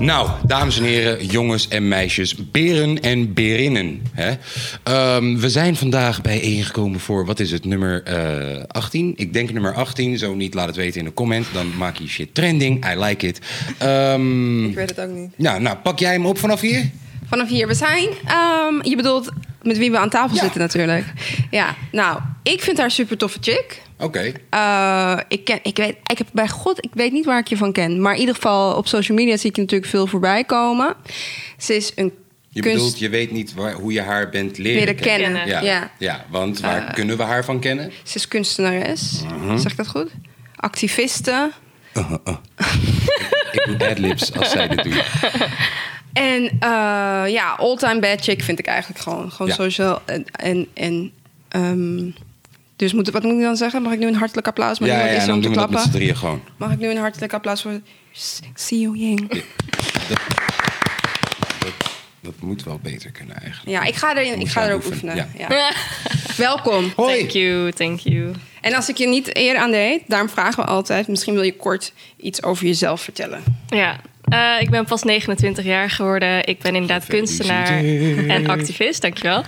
Nou, dames en heren, jongens en meisjes, beren en berinnen. Hè? Ehm, we zijn vandaag bijeengekomen voor, wat is het, nummer eh 18? Ik denk nummer 18, zo niet, laat het weten in de comment. Dan maak je shit trending, I like it. Ehm, Ik weet het ook niet. nou, nou, pak jij hem op vanaf hier? Vanaf hier, we zijn... ehm, je bedoelt met wie we aan tafel Ja. zitten natuurlijk. Ja, nou, ik vind haar super toffe chick. Oké. Eh, ik, ken, ik, weet, ik heb bij God, ik weet niet waar ik je van ken. Maar in ieder geval op social media zie ik je natuurlijk veel voorbij komen. Ze is een Je kunst... bedoelt, je weet niet waar, hoe je haar bent leren, Leren kennen. kennen. Ja. Ja. ja. want waar Eh. kunnen we haar van kennen? Ze is kunstenares. Mhm. Zeg ik dat goed? Activiste. Ik doe adlibs als zij dit doet. En eh, ja, all-time bad chick vind ik eigenlijk gewoon. Gewoon Ja. sowieso. En, en, en ehm, dus moet, wat moet ik dan zeggen? Mag ik nu een hartelijk applaus? Maar Ja, niemand ja, is er dan om te doen we dat met klappen. z'n drieën gewoon. Mag ik nu een hartelijk applaus voor Xiu Ying? Dat, dat, dat moet wel beter kunnen eigenlijk. Ja, ik ga erin. Ik ga er ook oefenen, oefenen. Ja. Welkom. Hoi! Thank you, thank you. En als ik je niet eer aan deed, daarom vragen we altijd... misschien wil je kort iets over jezelf vertellen. Ja, eh, ik ben pas 29 jaar geworden. Ik ben inderdaad kunstenaar en activist, dankjewel.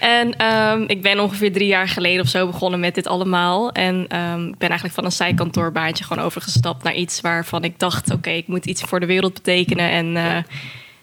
En ehm, ik ben ongeveer drie jaar geleden of zo begonnen met dit allemaal. En ehm, ik ben eigenlijk van een zijkantoorbaantje gewoon overgestapt naar iets waarvan ik dacht... oké, ik moet iets voor de wereld betekenen. En eh,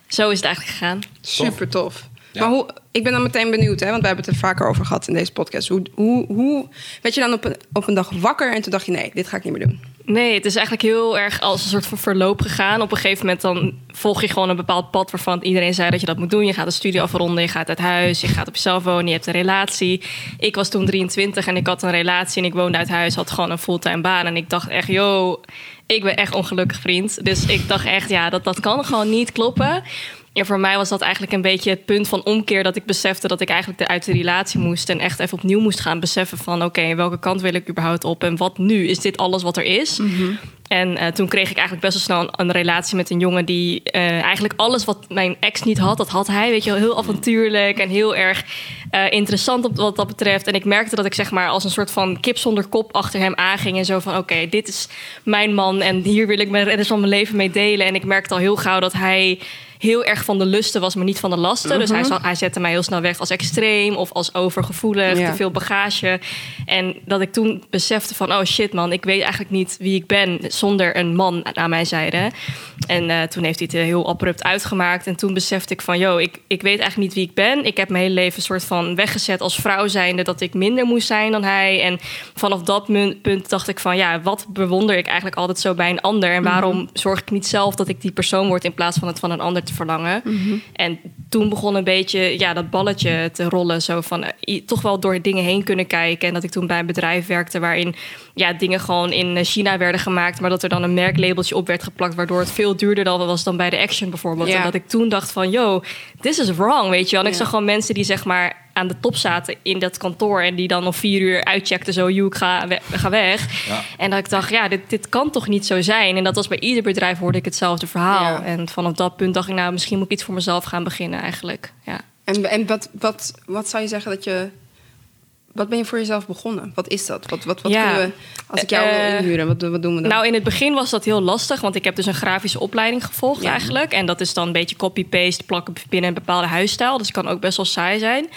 zo is het eigenlijk gegaan. Super tof. Ja. Maar hoe, ik ben dan meteen benieuwd, hè, want we hebben het er vaker over gehad in deze podcast. Hoe, hoe, hoe werd je dan op een, op een dag wakker en toen dacht je: nee, dit ga ik niet meer doen? Nee, het is eigenlijk heel erg als een soort van verloop gegaan. Op een gegeven moment dan volg je gewoon een bepaald pad waarvan iedereen zei dat je dat moet doen. Je gaat een studie afronden, je gaat uit huis, je gaat op jezelf wonen, je hebt een relatie. Ik was toen 23 en ik had een relatie en ik woonde uit huis, had gewoon een fulltime baan. En ik dacht echt, yo, ik ben echt ongelukkig vriend. Dus ik dacht echt, ja, dat, dat kan gewoon niet kloppen. En voor mij was dat eigenlijk een beetje het punt van omkeer dat ik besefte dat ik eigenlijk uit de relatie moest en echt even opnieuw moest gaan beseffen van oké, welke kant wil ik überhaupt op en wat nu? Is dit alles wat er is? En eh, toen kreeg ik eigenlijk best wel snel een, een relatie met een jongen die eh, eigenlijk alles wat mijn ex niet had, dat had hij. Weet je wel, heel avontuurlijk en heel erg eh, interessant op wat dat betreft. En ik merkte dat ik zeg maar als een soort van kip zonder kop achter hem aanging. En zo van oké, dit is mijn man en hier wil ik mijn rest van mijn leven mee delen. En ik merkte al heel gauw dat hij heel erg van de lusten was, maar niet van de lasten. Dus hij, zal- hij zette mij heel snel weg als extreem of als overgevoelig, Ja. te veel bagage. En dat ik toen besefte van, oh shit man, ik weet eigenlijk niet wie ik ben zonder een man aan mijn zijde. En eh, toen heeft hij het heel abrupt uitgemaakt. En toen besefte ik van, yo, ik, ik weet eigenlijk niet wie ik ben. Ik heb mijn hele leven soort van weggezet als vrouw zijnde dat ik minder moest zijn dan hij. En vanaf dat punt dacht ik van, ja, wat bewonder ik eigenlijk altijd zo bij een ander? En waarom zorg ik niet zelf dat ik die persoon word in plaats van het van een ander te verlangen? En toen begon een beetje ja, dat balletje te rollen. Zo van eh, toch wel door dingen heen kunnen kijken. En dat ik toen bij een bedrijf werkte waarin ja, dingen gewoon in eh, China werden gemaakt. Maar dat er dan een merklabeltje op werd geplakt. Waardoor het veel duurder dan was dan bij de Action bijvoorbeeld. Ja. En dat ik toen dacht van, yo, this is wrong, weet je wel. En ik zag gewoon mensen die zeg maar aan de top zaten in dat kantoor. En die dan om vier uur uitcheckten zo, joh, ik ga, we- ga weg. Ja. En dat ik dacht, ja, dit, dit kan toch niet zo zijn. En dat was bij ieder bedrijf hoorde ik hetzelfde verhaal. Ja. En vanaf dat punt dacht ik, nou, misschien moet ik iets voor mezelf gaan beginnen eigenlijk. Ja. En, en wat, wat, wat zou je zeggen dat je. Wat ben je voor jezelf begonnen? Wat is dat? Wat, wat, wat Ja. kunnen we, als ik jou wil Eh, inhuren, wat, wat doen we dan? Nou, in het begin was dat heel lastig, want ik heb dus een grafische opleiding gevolgd Ja. eigenlijk. En dat is dan een beetje copy-paste, plakken binnen een bepaalde huisstijl. Dus het kan ook best wel saai zijn.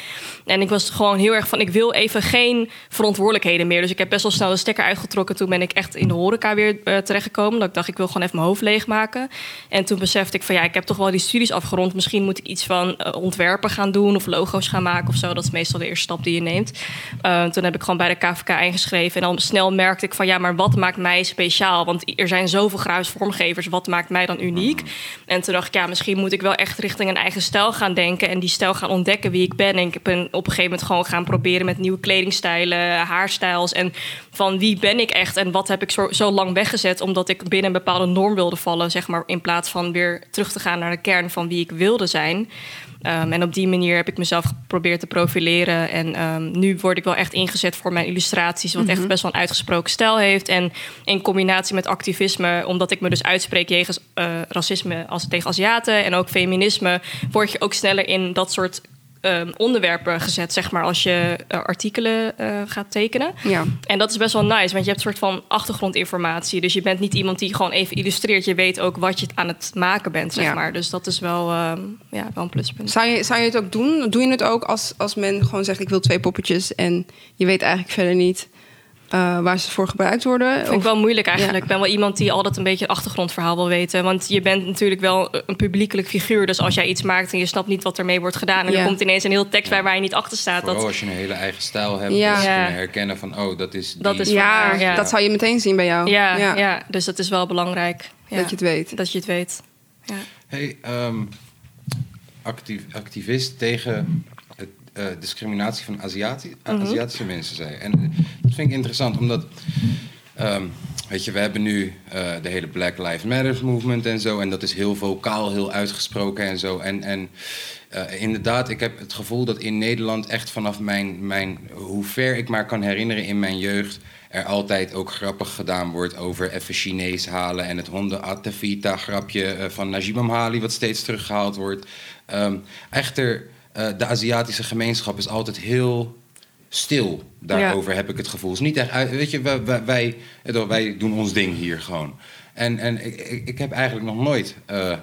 En ik was gewoon heel erg van, ik wil even geen verantwoordelijkheden meer. Dus ik heb best wel snel de stekker uitgetrokken. Toen ben ik echt in de horeca weer eh, terechtgekomen. Dat ik dacht, ik wil gewoon even mijn hoofd leegmaken. En toen besefte ik van, ja, ik heb toch wel die studies afgerond. Misschien moet ik iets van eh, ontwerpen gaan doen of logo's gaan maken of zo. Dat is meestal de eerste stap die je neemt. Eh, toen heb ik gewoon bij de KVK ingeschreven. En dan snel merkte ik van, ja, maar wat maakt mij speciaal? Want er zijn zoveel grafisch vormgevers. Wat maakt mij dan uniek? En toen dacht ik, ja, misschien moet ik wel echt richting een eigen stijl gaan denken. En die stijl gaan ontdekken wie ik ben. En ik ben op een gegeven moment gewoon gaan proberen met nieuwe kledingstijlen, haarstijls. En van wie ben ik echt en wat heb ik zo, zo lang weggezet. Omdat ik binnen een bepaalde norm wilde vallen, zeg maar. In plaats van weer terug te gaan naar de kern van wie ik wilde zijn. Ehm, en op die manier heb ik mezelf geprobeerd te profileren. En ehm, nu word ik wel echt ingezet voor mijn illustraties, wat echt best wel een uitgesproken stijl heeft. En in combinatie met activisme, omdat ik me dus uitspreek tegen eh, racisme als, tegen Aziaten en ook feminisme, word je ook sneller in dat soort ehm, onderwerpen gezet, zeg maar, als je eh, artikelen eh, gaat tekenen. Ja. En dat is best wel nice, want je hebt een soort van achtergrondinformatie. Dus je bent niet iemand die gewoon even illustreert. Je weet ook wat je aan het maken bent, zeg Ja. maar. Dus dat is wel, ehm, ja, wel een pluspunt. Zou je, zou je het ook doen? Doe je het ook als, als men gewoon zegt: Ik wil twee poppetjes en je weet eigenlijk verder niet eh, waar ze voor gebruikt worden? vind ik Of- wel moeilijk eigenlijk. Ja. Ik ben wel iemand die altijd een beetje het achtergrondverhaal wil weten. Want je bent natuurlijk wel een publiekelijk figuur. Dus als jij iets maakt en je snapt niet wat ermee wordt gedaan... en Ja. er komt ineens een heel tekst bij waar je niet achter staat... Vooral Dat, als je een hele eigen stijl hebt. Ja. Dat ze Ja. kunnen herkennen van, oh, dat is die. Dat is- ja, ja. dat zou je meteen zien bij jou. ja, ja. dus dat is wel belangrijk. Ja. Dat je het weet. Dat je het weet. Ja. Hey, ehm, actief, activist tegen eh, discriminatie van Aziati- Mhm. Aziatische mensen, zei. En eh, dat vind ik interessant, omdat... ehm, weet je, we hebben nu eh, de hele Black Lives Matter movement en zo. En dat is heel vocaal, heel uitgesproken en zo. En, en eh, inderdaad, ik heb het gevoel dat in Nederland echt vanaf mijn, mijn... Hoe ver ik maar kan herinneren in mijn jeugd... er altijd ook grappig gedaan wordt over even Chinees halen... en het honden Atavita grapje eh, van Najib Amhali... wat steeds teruggehaald wordt. Ehm, echter, eh, de Aziatische gemeenschap is altijd heel stil daarover, heb ik het gevoel. Het is niet echt weet je, wij, wij, wij, eh, wij doen ons ding hier gewoon. En, en ik, ik, heb eigenlijk nog nooit eh,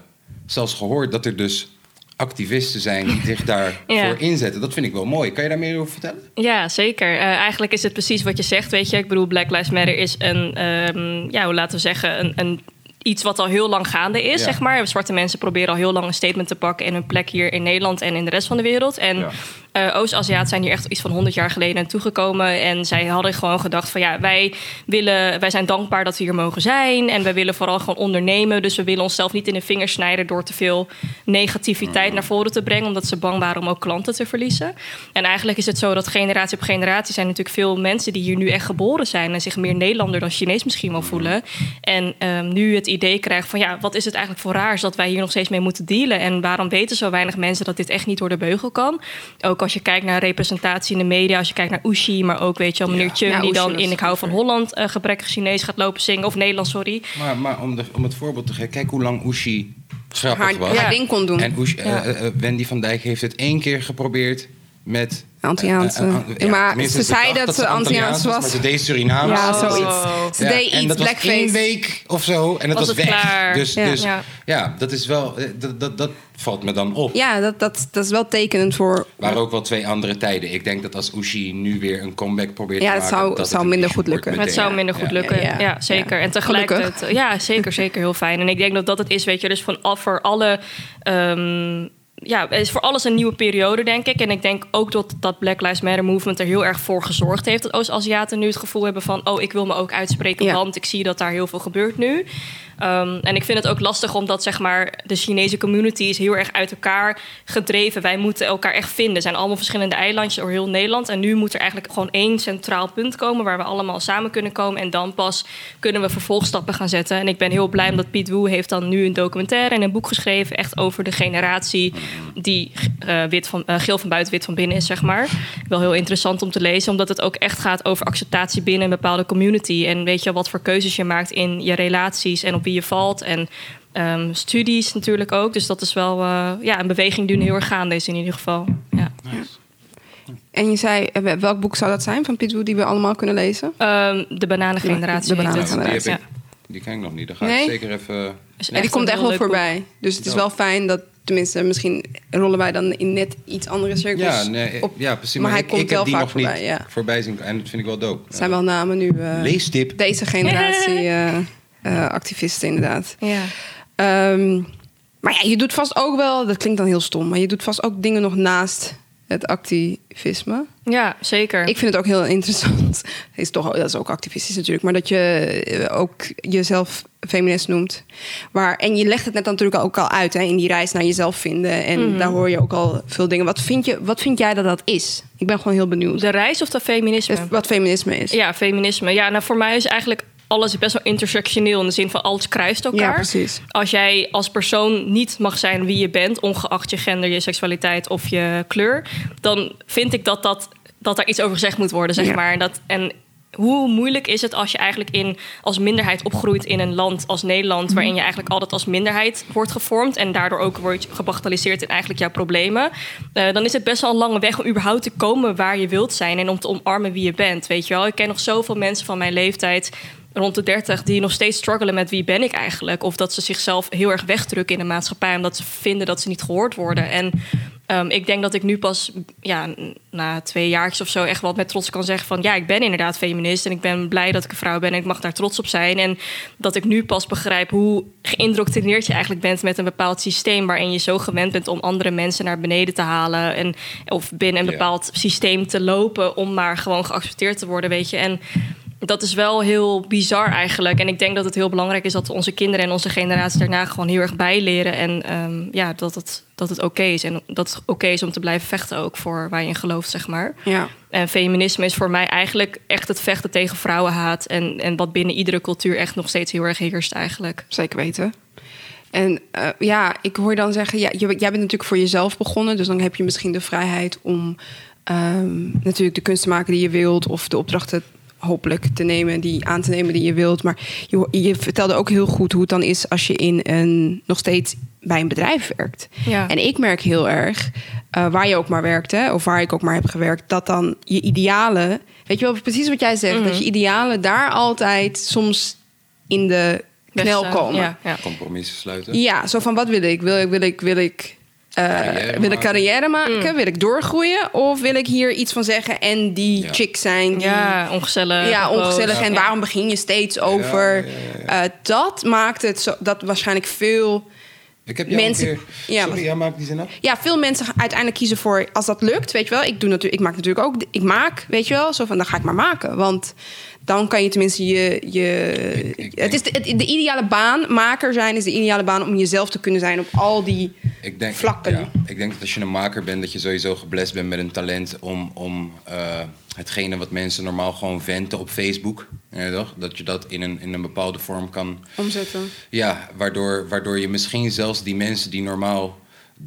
zelfs gehoord dat er dus activisten zijn die zich daarvoor Ja. inzetten. Dat vind ik wel mooi. Kan je daar meer over vertellen? Ja, zeker. Eigenlijk is het precies wat je zegt, weet je. Ik bedoel, Black Lives Matter is een, ehm, ja, hoe laten we zeggen, een, een iets wat al heel lang gaande is, Ja. zeg maar. Zwarte mensen proberen al heel lang een statement te pakken in hun plek hier in Nederland en in de rest van de wereld. En Ja. Eh, Oost-Aziaten zijn hier echt iets van 100 jaar geleden naartoe gekomen. En zij hadden gewoon gedacht van ja, wij, willen, wij zijn dankbaar dat we hier mogen zijn. En wij willen vooral gewoon ondernemen. Dus we willen onszelf niet in de vingers snijden door te veel negativiteit naar voren te brengen. Omdat ze bang waren om ook klanten te verliezen. En eigenlijk is het zo dat generatie op generatie zijn natuurlijk veel mensen die hier nu echt geboren zijn. En zich meer Nederlander dan Chinees misschien wel voelen. En ehm, nu het idee krijgen van ja, wat is het eigenlijk voor raars dat wij hier nog steeds mee moeten dealen. En waarom weten zo weinig mensen dat dit echt niet door de beugel kan. Ook als je kijkt naar representatie in de media, als je kijkt naar Ushi, maar ook weet je wel, meneer Ja. Chung Ja, die dan in Ik hou van Holland eh gebrekkig Chinees gaat lopen zingen. Of Nederlands, sorry. Maar, maar om, de, om het voorbeeld te geven, kijk hoe lang Ushi grappig Haar, was. haar ding kon doen. En Ushi, Ja. eh, eh, Wendy van Dijk heeft het één keer geprobeerd met... Antilliaanse. eh, eh, eh, maar ze zei dat ze Antilliaans was. Maar ze deed Surinaams. Ja, Oh. zoiets. Ze Ja, deed en iets dat was blackface. één week of zo en het Was was, het weg. klaar. Dus, Ja. dus Ja. ja. dat is wel, dat, dat, dat valt me dan op. Ja, dat, dat, dat is wel tekenend voor... waren ook wel twee andere tijden. Ik denk dat als Ushi nu weer een comeback probeert Ja, te het maken... zou- dat zou een minder goed lukken. Het zou minder goed Ja. lukken. Ja, Ja, ja. zeker. Ja. En tegelijkertijd, ja, zeker, zeker heel fijn. En ik denk dat dat het is, weet je, dus van voor alle. ehm, ja, het is voor alles een nieuwe periode, denk ik. En ik denk ook dat dat Black Lives Matter movement er heel erg voor gezorgd heeft. Dat Oost-Aziaten nu het gevoel hebben van... oh, ik wil me ook uitspreken, Ja. want ik zie dat daar heel veel gebeurt nu. Ehm, en ik vind het ook lastig omdat zeg maar, de Chinese community is heel erg uit elkaar gedreven. Wij moeten elkaar echt vinden. Er zijn allemaal verschillende eilandjes door heel Nederland. En nu moet er eigenlijk gewoon één centraal punt komen waar we allemaal samen kunnen komen. En dan pas kunnen we vervolgstappen gaan zetten. En ik ben heel blij omdat Piet Wu heeft dan nu een documentaire en een boek geschreven. Echt over de generatie die eh, wit van, eh, geel van buiten, wit van binnen is, zeg maar. Wel heel interessant om te lezen, omdat het ook echt gaat over acceptatie binnen een bepaalde community. En weet je wat voor keuzes je maakt in je relaties en op wie je valt. En ehm, studies natuurlijk ook. Dus dat is wel eh, ja, een beweging die nu heel erg gaande is in ieder geval. Ja. En je zei, eh, welk boek zou dat zijn van Piet Woe die we allemaal kunnen lezen? Ehm, de bananengeneratie. De. Die, Ja. ken ik nog niet. Daar ga Nee? ik zeker even... Is Ja, die komt echt wel boek. voorbij. Dus het is wel fijn dat, tenminste, misschien rollen wij dan in net iets andere cirkels Ja, nee, op. ja, precies. maar hij ik, komt ik heb wel die vaak nog voorbij, niet ja. voorbij zien. En dat vind ik wel dope. Het zijn wel namen nu. eh, Leestip. Deze generatie eh, activisten, inderdaad. Ja. Ehm, maar ja, je doet vast ook wel, dat klinkt dan heel stom, maar je doet vast ook dingen nog naast het activisme. ja, zeker. Ik vind het ook heel interessant. Is toch, dat is ook activistisch natuurlijk, maar dat je eh, ook jezelf feminist noemt. Waar, en je legt het net natuurlijk ook al uit hè, in die reis naar jezelf vinden. En Mhm. daar hoor je ook al veel dingen. Wat vind, je, wat vind jij dat dat is? Ik ben gewoon heel benieuwd. De reis of dat feminisme? Wat feminisme is. Ja, feminisme. Ja, nou voor mij is eigenlijk alles best wel intersectioneel in de zin van alles kruist elkaar. Ja, precies. Als jij als persoon niet mag zijn wie je bent, ongeacht je gender, je seksualiteit of je kleur, dan vind ik dat dat, dat daar iets over gezegd moet worden, zeg Ja. maar. Dat, en hoe moeilijk is het als je eigenlijk in, als minderheid opgroeit in een land als Nederland, waarin je eigenlijk altijd als minderheid wordt gevormd en daardoor ook wordt gebagatelliseerd in eigenlijk jouw problemen. Eh, dan is het best wel een lange weg om überhaupt te komen waar je wilt zijn en om te omarmen wie je bent. Weet je wel, ik ken nog zoveel mensen van mijn leeftijd rond de 30 die nog steeds struggelen met wie ben ik eigenlijk. Of dat ze zichzelf heel erg wegdrukken in de maatschappij omdat ze vinden dat ze niet gehoord worden. En um, ik denk dat ik nu pas ja, na twee jaartjes of zo echt wel met trots kan zeggen van ja, ik ben inderdaad feminist en ik ben blij dat ik een vrouw ben en ik mag daar trots op zijn. En dat ik nu pas begrijp hoe geïndoctrineerd je eigenlijk bent met een bepaald systeem waarin je zo gewend bent om andere mensen naar beneden te halen en of binnen een bepaald systeem te lopen om maar gewoon geaccepteerd te worden, weet je. En dat is wel heel bizar eigenlijk. En ik denk dat het heel belangrijk is dat onze kinderen en onze generatie daarna gewoon heel erg bijleren. En um, ja, dat het, dat het oké is. En dat het oké is om te blijven vechten ook voor waar je in gelooft, zeg maar. Ja. En feminisme is voor mij eigenlijk echt het vechten tegen vrouwenhaat. En, en wat binnen iedere cultuur echt nog steeds heel erg heerst eigenlijk. Zeker weten. En uh, ja, ik hoor dan zeggen, ja, jij bent natuurlijk voor jezelf begonnen. Dus dan heb je misschien de vrijheid om um, natuurlijk de kunst te maken die je wilt. Of de opdrachten hopelijk te nemen, die aan te nemen die je wilt. Maar je, je vertelde ook heel goed hoe het dan is als je in een nog steeds bij een bedrijf werkt. Ja. En ik merk heel erg, uh, waar je ook maar werkt, hè, of waar ik ook maar heb gewerkt, dat dan je idealen, weet je wel, precies wat jij zegt, mm -hmm. dat je idealen daar altijd soms in de knel komen. Ja, ja. Compromissen sluiten. Ja, zo van wat wil ik? Wil ik, wil ik, wil ik uh, Carrière wil ik carrière maken? Mm. Wil ik doorgroeien? Of wil ik hier iets van zeggen en die Ja. chick zijn? Die, Ja, ongezellig. ja, ongezellig. En waarom begin je steeds over? ja, ja, Uh, dat maakt het zo, dat waarschijnlijk veel, Ik heb Mensen- keer... Ja, Sorry, wat- ja, maak die zin af. ja, veel mensen uiteindelijk kiezen voor als dat lukt, weet je wel. Ik doe natuurlijk, ik maak natuurlijk ook, ik maak, weet je wel, zo van dan ga ik maar maken, want dan kan je tenminste je, je Ik- ik het is de, ideale baan, maker zijn is de ideale baan om jezelf te kunnen zijn op al die Ik denk, vlakken. Ja, ik denk dat als je een maker bent, dat je sowieso geblest bent met een talent om, om eh, hetgene wat mensen normaal gewoon venten op Facebook, ja, toch? dat je dat in een, in een bepaalde vorm kan. omzetten. Ja, waardoor, waardoor je misschien zelfs die mensen die normaal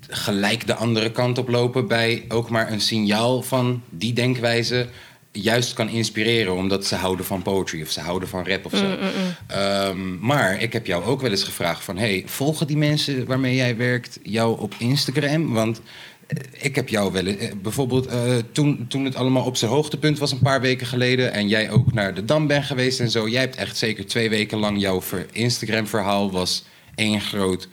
gelijk de andere kant op lopen, bij ook maar een signaal van die denkwijze juist kan inspireren, omdat ze houden van poetry of ze houden van rap of zo. Ehm, maar ik heb jou ook wel eens gevraagd van, hey, volgen die mensen waarmee jij werkt jou op Instagram? Want ik heb jou wel eh, bijvoorbeeld eh, toen, toen het allemaal op zijn hoogtepunt was een paar weken geleden en jij ook naar de Dam bent geweest en zo, jij hebt echt zeker twee weken lang jouw ver- Instagram-verhaal was één groot.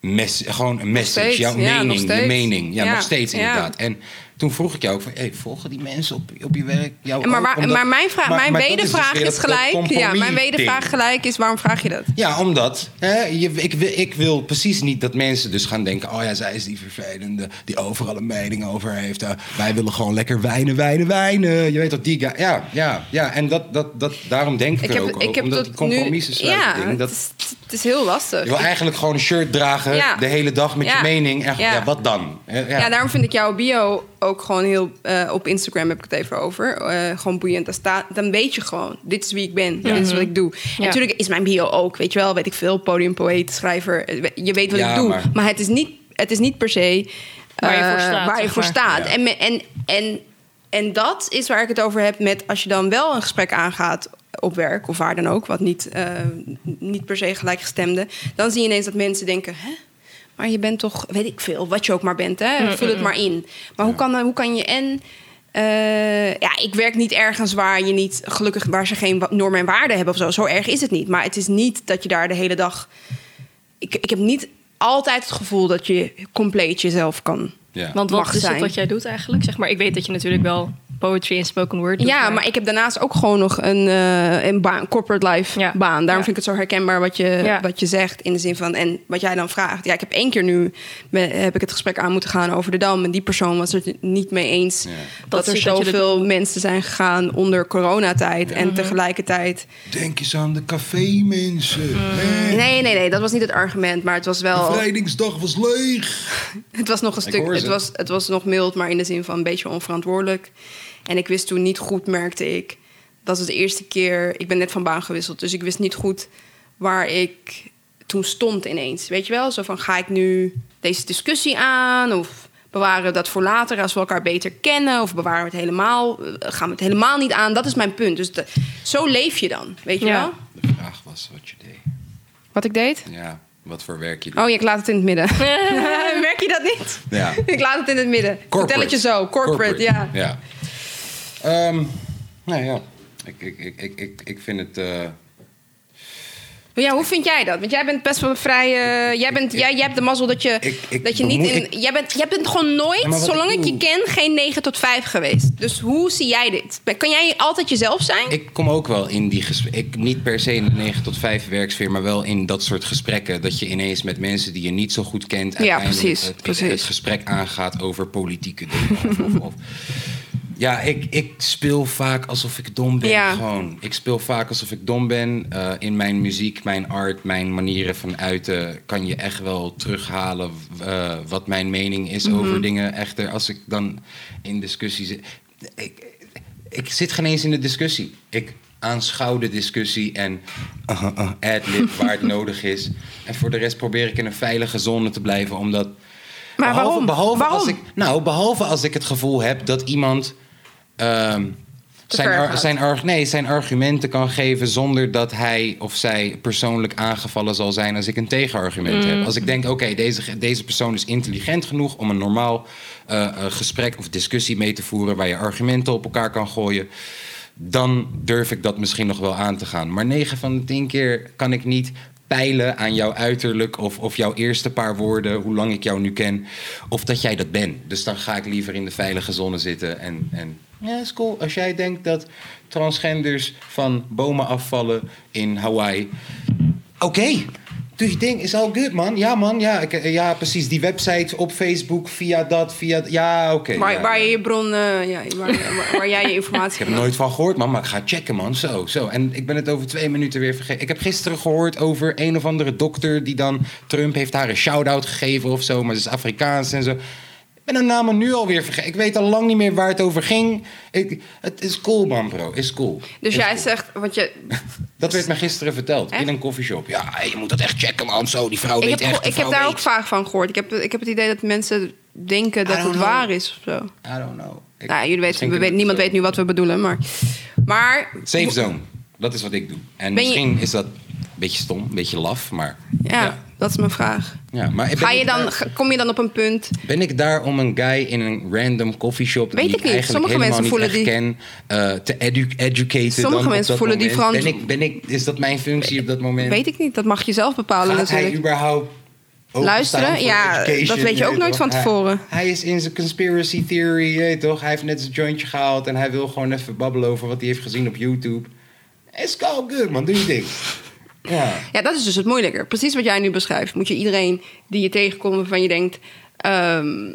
mes- gewoon een message, steeds, jouw ja, mening, je mening. Ja, Ja, nog steeds inderdaad. En toen vroeg ik jou ook van, hey, volgen die mensen op, op je werk jou Maar, ook? waar- Omdat- maar mijn, vraag, maar- mijn maar is dus wedervraag is, dat gelijk. Ja, mijn wedervraag gelijk is: waarom vraag je dat? Ja, omdat hè, je, ik, wil- ik wil precies niet dat mensen dus gaan denken... oh ja, zij is die vervelende die overal een mening over heeft. Eh, wij willen gewoon lekker wijnen, wijnen, wijnen. Je weet dat die. Ja, ja, ja. En dat, dat, dat, daarom denk ik, er ook over. Omdat die compromissen sluiten ja, ding, dat, het, is, het is heel lastig. je wil eigenlijk gewoon een shirt dragen Ja. de hele dag met Ja. je mening. En, ja. Ja. wat dan? Eh, Ja. daarom vind ik jouw bio ook gewoon heel... eh, op Instagram heb ik het even over. eh, gewoon boeiend. Daar staat, dan weet je gewoon, dit is wie ik ben. Dit is wat ik doe. En Ja. natuurlijk is mijn bio ook, weet je wel, weet ik veel. Podiumpoëet, schrijver. eh, Je weet wat Ja, ik doe. maar- Maar, het, is niet, het is niet per se... Waar je eh, voor staat, waar je zeg voor maar. staat. Ja. En, en, en, en dat is waar ik het over heb met... als je dan wel een gesprek aangaat op werk... of waar dan ook, wat niet, eh, niet per se gelijkgestemde... dan zie je ineens dat mensen denken... Hè? Maar je bent toch, weet ik veel, wat je ook maar bent, hè? Vul het maar in. Maar hoe, kan, hoe kan je en... eh, ja, ik werk niet ergens waar je niet, gelukkig, waar ze geen normen en waarden hebben of zo. Zo erg is het niet. Maar het is niet dat je daar de hele dag. Ik, ik heb niet altijd het gevoel dat je compleet jezelf kan. Ja. Want wat mag is zijn. het wat jij doet eigenlijk? Zeg maar, ik weet dat je natuurlijk wel poetry en spoken word doet. Ja, maar ik heb daarnaast ook gewoon nog een, eh, een baan, corporate life Ja. baan. Daarom Ja. vind ik het zo herkenbaar wat je, Ja. wat je zegt. In de zin van, en wat jij dan vraagt. Ja, ik heb één keer nu, me- heb ik het gesprek aan moeten gaan over de Dam. En die persoon was het niet mee eens. Ja. Dat, Dat er de- zoveel mensen zijn gegaan onder coronatijd. Mhm. En tegelijkertijd... Denk eens aan de café-mensen. Mm. Nee, nee, nee, dat was niet het argument. Maar het was wel... Bevrijdingsdag was leeg. Het was nog een Ik stuk. Het was, het was nog mild, maar in de zin van een beetje onverantwoordelijk. En ik wist toen niet goed, merkte ik. Dat was de eerste keer. Ik ben net van baan gewisseld, dus ik wist niet goed waar ik toen stond ineens. Weet je wel? Zo van: ga ik nu deze discussie aan? Of bewaren we dat voor later als we elkaar beter kennen? Of bewaren we het helemaal, eh, gaan we het helemaal niet aan? Dat is mijn punt. Dus de- zo leef je dan, weet je Ja. wel? De vraag was wat je deed. Wat ik deed? Ja, wat voor werk je doet. Oh ik laat het in het midden. Merk je dat niet? Ja. Ik laat het in het midden. Vertel het je zo. Corporate, ja. ja. Ehm, nou ja, ik, ik, ik, ik, ik, ik vind het... Maar ja, hoe vind jij dat? Want jij bent best wel vrij. eh, jij, bent, jij, jij hebt de mazzel dat je, Ik- ik dat je niet in. Jij bent, jij bent gewoon nooit, Ja, zolang ik je ken, geen 9 tot 5 geweest. Dus hoe zie jij dit? Kan jij altijd jezelf zijn? Ik kom ook wel in die gesprekken. Ik niet per se in de 9 tot 5 werksfeer, maar wel in dat soort gesprekken. Dat je ineens met mensen die je niet zo goed kent. uiteindelijk precies, Het, precies. het gesprek aangaat over politieke dingen. of, of- ja, ik, ik speel vaak alsof ik dom ben. Ja. Gewoon. Ik speel vaak alsof ik dom ben. Eh, in mijn muziek, mijn art, mijn manieren van uiten. kan je echt wel terughalen eh, wat mijn mening is Mhm. over dingen. Echter, als ik dan in discussie zit. Ik, ik zit geen eens in de discussie. Ik aanschouw de discussie en uh, uh, ad-lib waar het nodig is. En voor de rest probeer ik in een veilige zone te blijven, omdat... Maar waarom? Behalve Waarom? Als ik, nou, behalve als ik het gevoel heb dat iemand... Te zijn, zijn, arg- nee, zijn argumenten kan geven zonder dat hij of zij persoonlijk aangevallen zal zijn als ik een tegenargument Mm. heb. Als ik denk, oké, deze, deze persoon is intelligent genoeg om een normaal eh, eh, gesprek of discussie mee te voeren waar je argumenten op elkaar kan gooien, dan durf ik dat misschien nog wel aan te gaan. Maar 9 van de 10 keer kan ik niet peilen aan jouw uiterlijk of, of jouw eerste paar woorden, hoe lang ik jou nu ken, of dat jij dat bent. Dus dan ga ik liever in de veilige zone zitten en, en ja, is cool. Als jij denkt dat transgenders van bomen afvallen in Hawaii, oké. Doe je ding, is all good, man. Ja, man. Ja, ik, eh, ja, precies. Die website op Facebook, via dat, via... Ja, oké. waar, ja, waar ja. je je bron, eh, ja, waar, waar, waar jij je informatie Ik heb er nooit van gehoord, man, maar ik ga checken, man. Zo, zo. En ik ben het over twee minuten weer vergeten. Ik heb gisteren gehoord over een of andere dokter... die dan... Trump heeft haar een shout-out gegeven of zo... maar ze is Afrikaans en zo. Ben haar namen nu alweer vergeten. Ik weet al lang niet meer waar het over ging. Ik, het is cool, man, bro. Is cool. Dus Is jij cool. zegt, want je, Dat werd me gisteren verteld. Echt? In een koffieshop. Ja, je moet dat echt checken, man. Zo, die vrouw ik weet heb, echt. ik heb daar ook vaak van gehoord. Ik heb, ik heb het idee dat mensen denken dat het know. waar is of zo. I don't know. Ik- Nou, jullie weten, we niemand zo- weet nu wat we bedoelen, maar... Maar... Safe zone. Dat is wat ik doe. En Ben je- misschien is dat een beetje stom, een beetje laf, maar... Ja, dat is mijn vraag. ja maar Ga je dan, daar- kom je dan op een punt... Ben ik daar om een guy in een random coffeeshop Weet die ik niet. eigenlijk Sommige helemaal mensen niet voelen echt ken, eh, te edu educaten? Sommige dan mensen voelen die? Frans- Ben ik, ben ik, is dat mijn functie op dat moment? Weet ik niet, dat mag je zelf bepalen Gaat hij natuurlijk. überhaupt openstaan Luisteren? Ja, dat weet je ook nooit van Hij- tevoren. Hij, is in zijn conspiracy theory, je weet toch? Hij heeft net zijn jointje gehaald en hij wil gewoon even babbelen over wat hij heeft gezien op YouTube. It's all good, man. Doe je ding. Ja. Ja, dat is dus het moeilijker. Precies wat jij nu beschrijft. Moet je iedereen die je tegenkomt waarvan je denkt... ehm,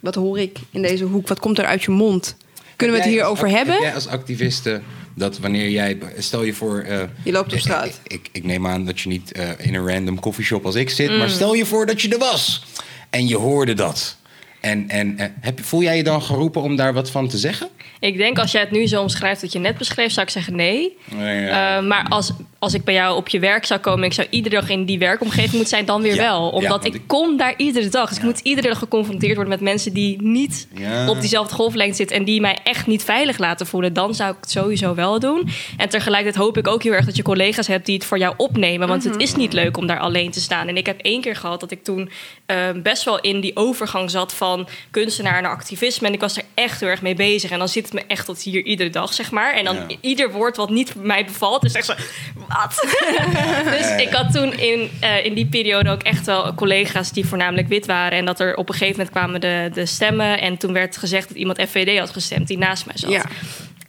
wat hoor ik in deze hoek? Wat komt er uit je mond? Kunnen we het hierover hebben? Heb jij als activiste dat wanneer jij... Stel je voor... eh, Je loopt op ik- straat. Ik, ik, ik neem aan dat je niet eh, in een random coffeeshop als ik zit... Mm. maar stel je voor dat je er was. En je hoorde dat. En, en eh, heb, voel jij je dan geroepen om daar wat van te zeggen? Ik denk als jij het nu zo omschrijft wat je net beschreef, zou ik zeggen nee. Ja. Eh, maar als, als ik bij jou op je werk zou komen... en ik zou iedere dag in die werkomgeving moeten zijn, dan weer Ja, wel. Omdat ik ik- kom daar iedere dag. Dus ik moet iedere dag geconfronteerd worden met mensen... die niet Ja. op diezelfde golflengte zitten... en die mij echt niet veilig laten voelen. Dan zou ik het sowieso wel doen. En tegelijkertijd hoop ik ook heel erg dat je collega's hebt... die het voor jou opnemen. Want het is niet leuk om daar alleen te staan. En ik heb één keer gehad dat ik toen eh, best wel in die overgang zat... van kunstenaar naar activisme. En ik was er echt heel erg mee bezig. En dan zit het me echt tot hier iedere dag, zeg maar. En dan Ja. ieder woord wat niet mij bevalt, is echt zo... Wat? dus ik had toen in, eh, in die periode ook echt wel collega's die voornamelijk wit waren. En dat er op een gegeven moment kwamen de, de stemmen. En toen werd gezegd dat iemand FVD had gestemd die naast mij zat. Ja.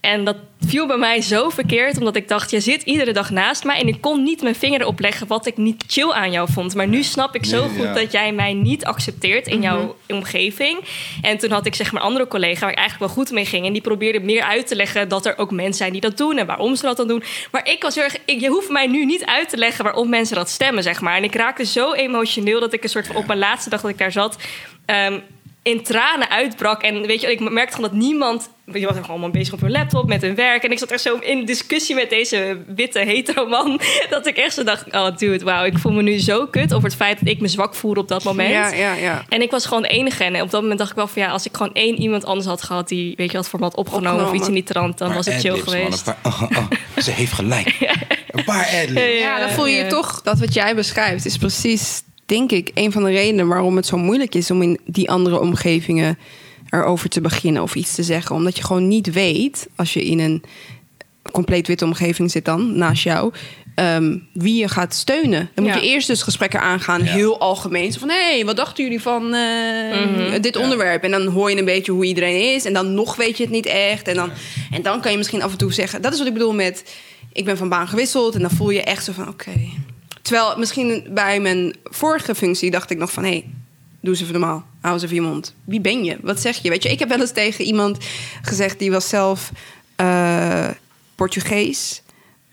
En dat viel bij mij zo verkeerd, omdat ik dacht: je zit iedere dag naast mij en ik kon niet mijn vinger erop leggen wat ik niet chill aan jou vond. Maar nu snap ik zo Nee, goed ja. dat jij mij niet accepteert in jouw omgeving. En toen had ik zeg maar een andere collega waar ik eigenlijk wel goed mee ging. En die probeerde meer uit te leggen dat er ook mensen zijn die dat doen en waarom ze dat dan doen. Maar ik was heel erg, ik, je hoeft mij nu niet uit te leggen waarom mensen dat stemmen, zeg maar. En ik raakte zo emotioneel dat ik een soort van op mijn laatste dag dat ik daar zat. ehm, in tranen uitbrak. En weet je, ik merkte gewoon dat niemand... Je was gewoon allemaal bezig op hun laptop met hun werk. En ik zat echt zo in discussie met deze witte hetero man. Dat ik echt zo dacht, oh dude, wauw, ik voel me nu zo kut over het feit dat ik me zwak voelde op dat moment. Ja, ja, ja. En ik was gewoon de enige. En op dat moment dacht ik wel van ja, als ik gewoon één iemand anders had gehad die, weet je, had voor me had opgenomen, of iets in die trant, dan Maar was het chill geweest. paar- oh, oh, ze heeft gelijk. Een paar adlibs. Ja, dan voel je ja. toch dat wat jij beschrijft is precies, denk ik, een van de redenen waarom het zo moeilijk is om in die andere omgevingen erover te beginnen of iets te zeggen. Omdat je gewoon niet weet, als je in een compleet witte omgeving zit dan, naast jou, ehm, wie je gaat steunen. Dan moet Ja. je eerst dus gesprekken aangaan, Ja. heel algemeen. Zo van, hé, hey, wat dachten jullie van eh, Mhm. dit Ja. onderwerp? En dan hoor je een beetje hoe iedereen is. En dan nog weet je het niet echt. En dan, en dan kan je misschien af en toe zeggen... Dat is wat ik bedoel met... Ik ben van baan gewisseld. En dan voel je echt zo van, oké. Terwijl misschien bij mijn vorige functie dacht ik nog van... hé, hey, doe eens even normaal. Hou eens even je mond. Wie ben je? Wat zeg je? Weet je, ik heb wel eens tegen iemand gezegd... die was zelf eh, Portugees.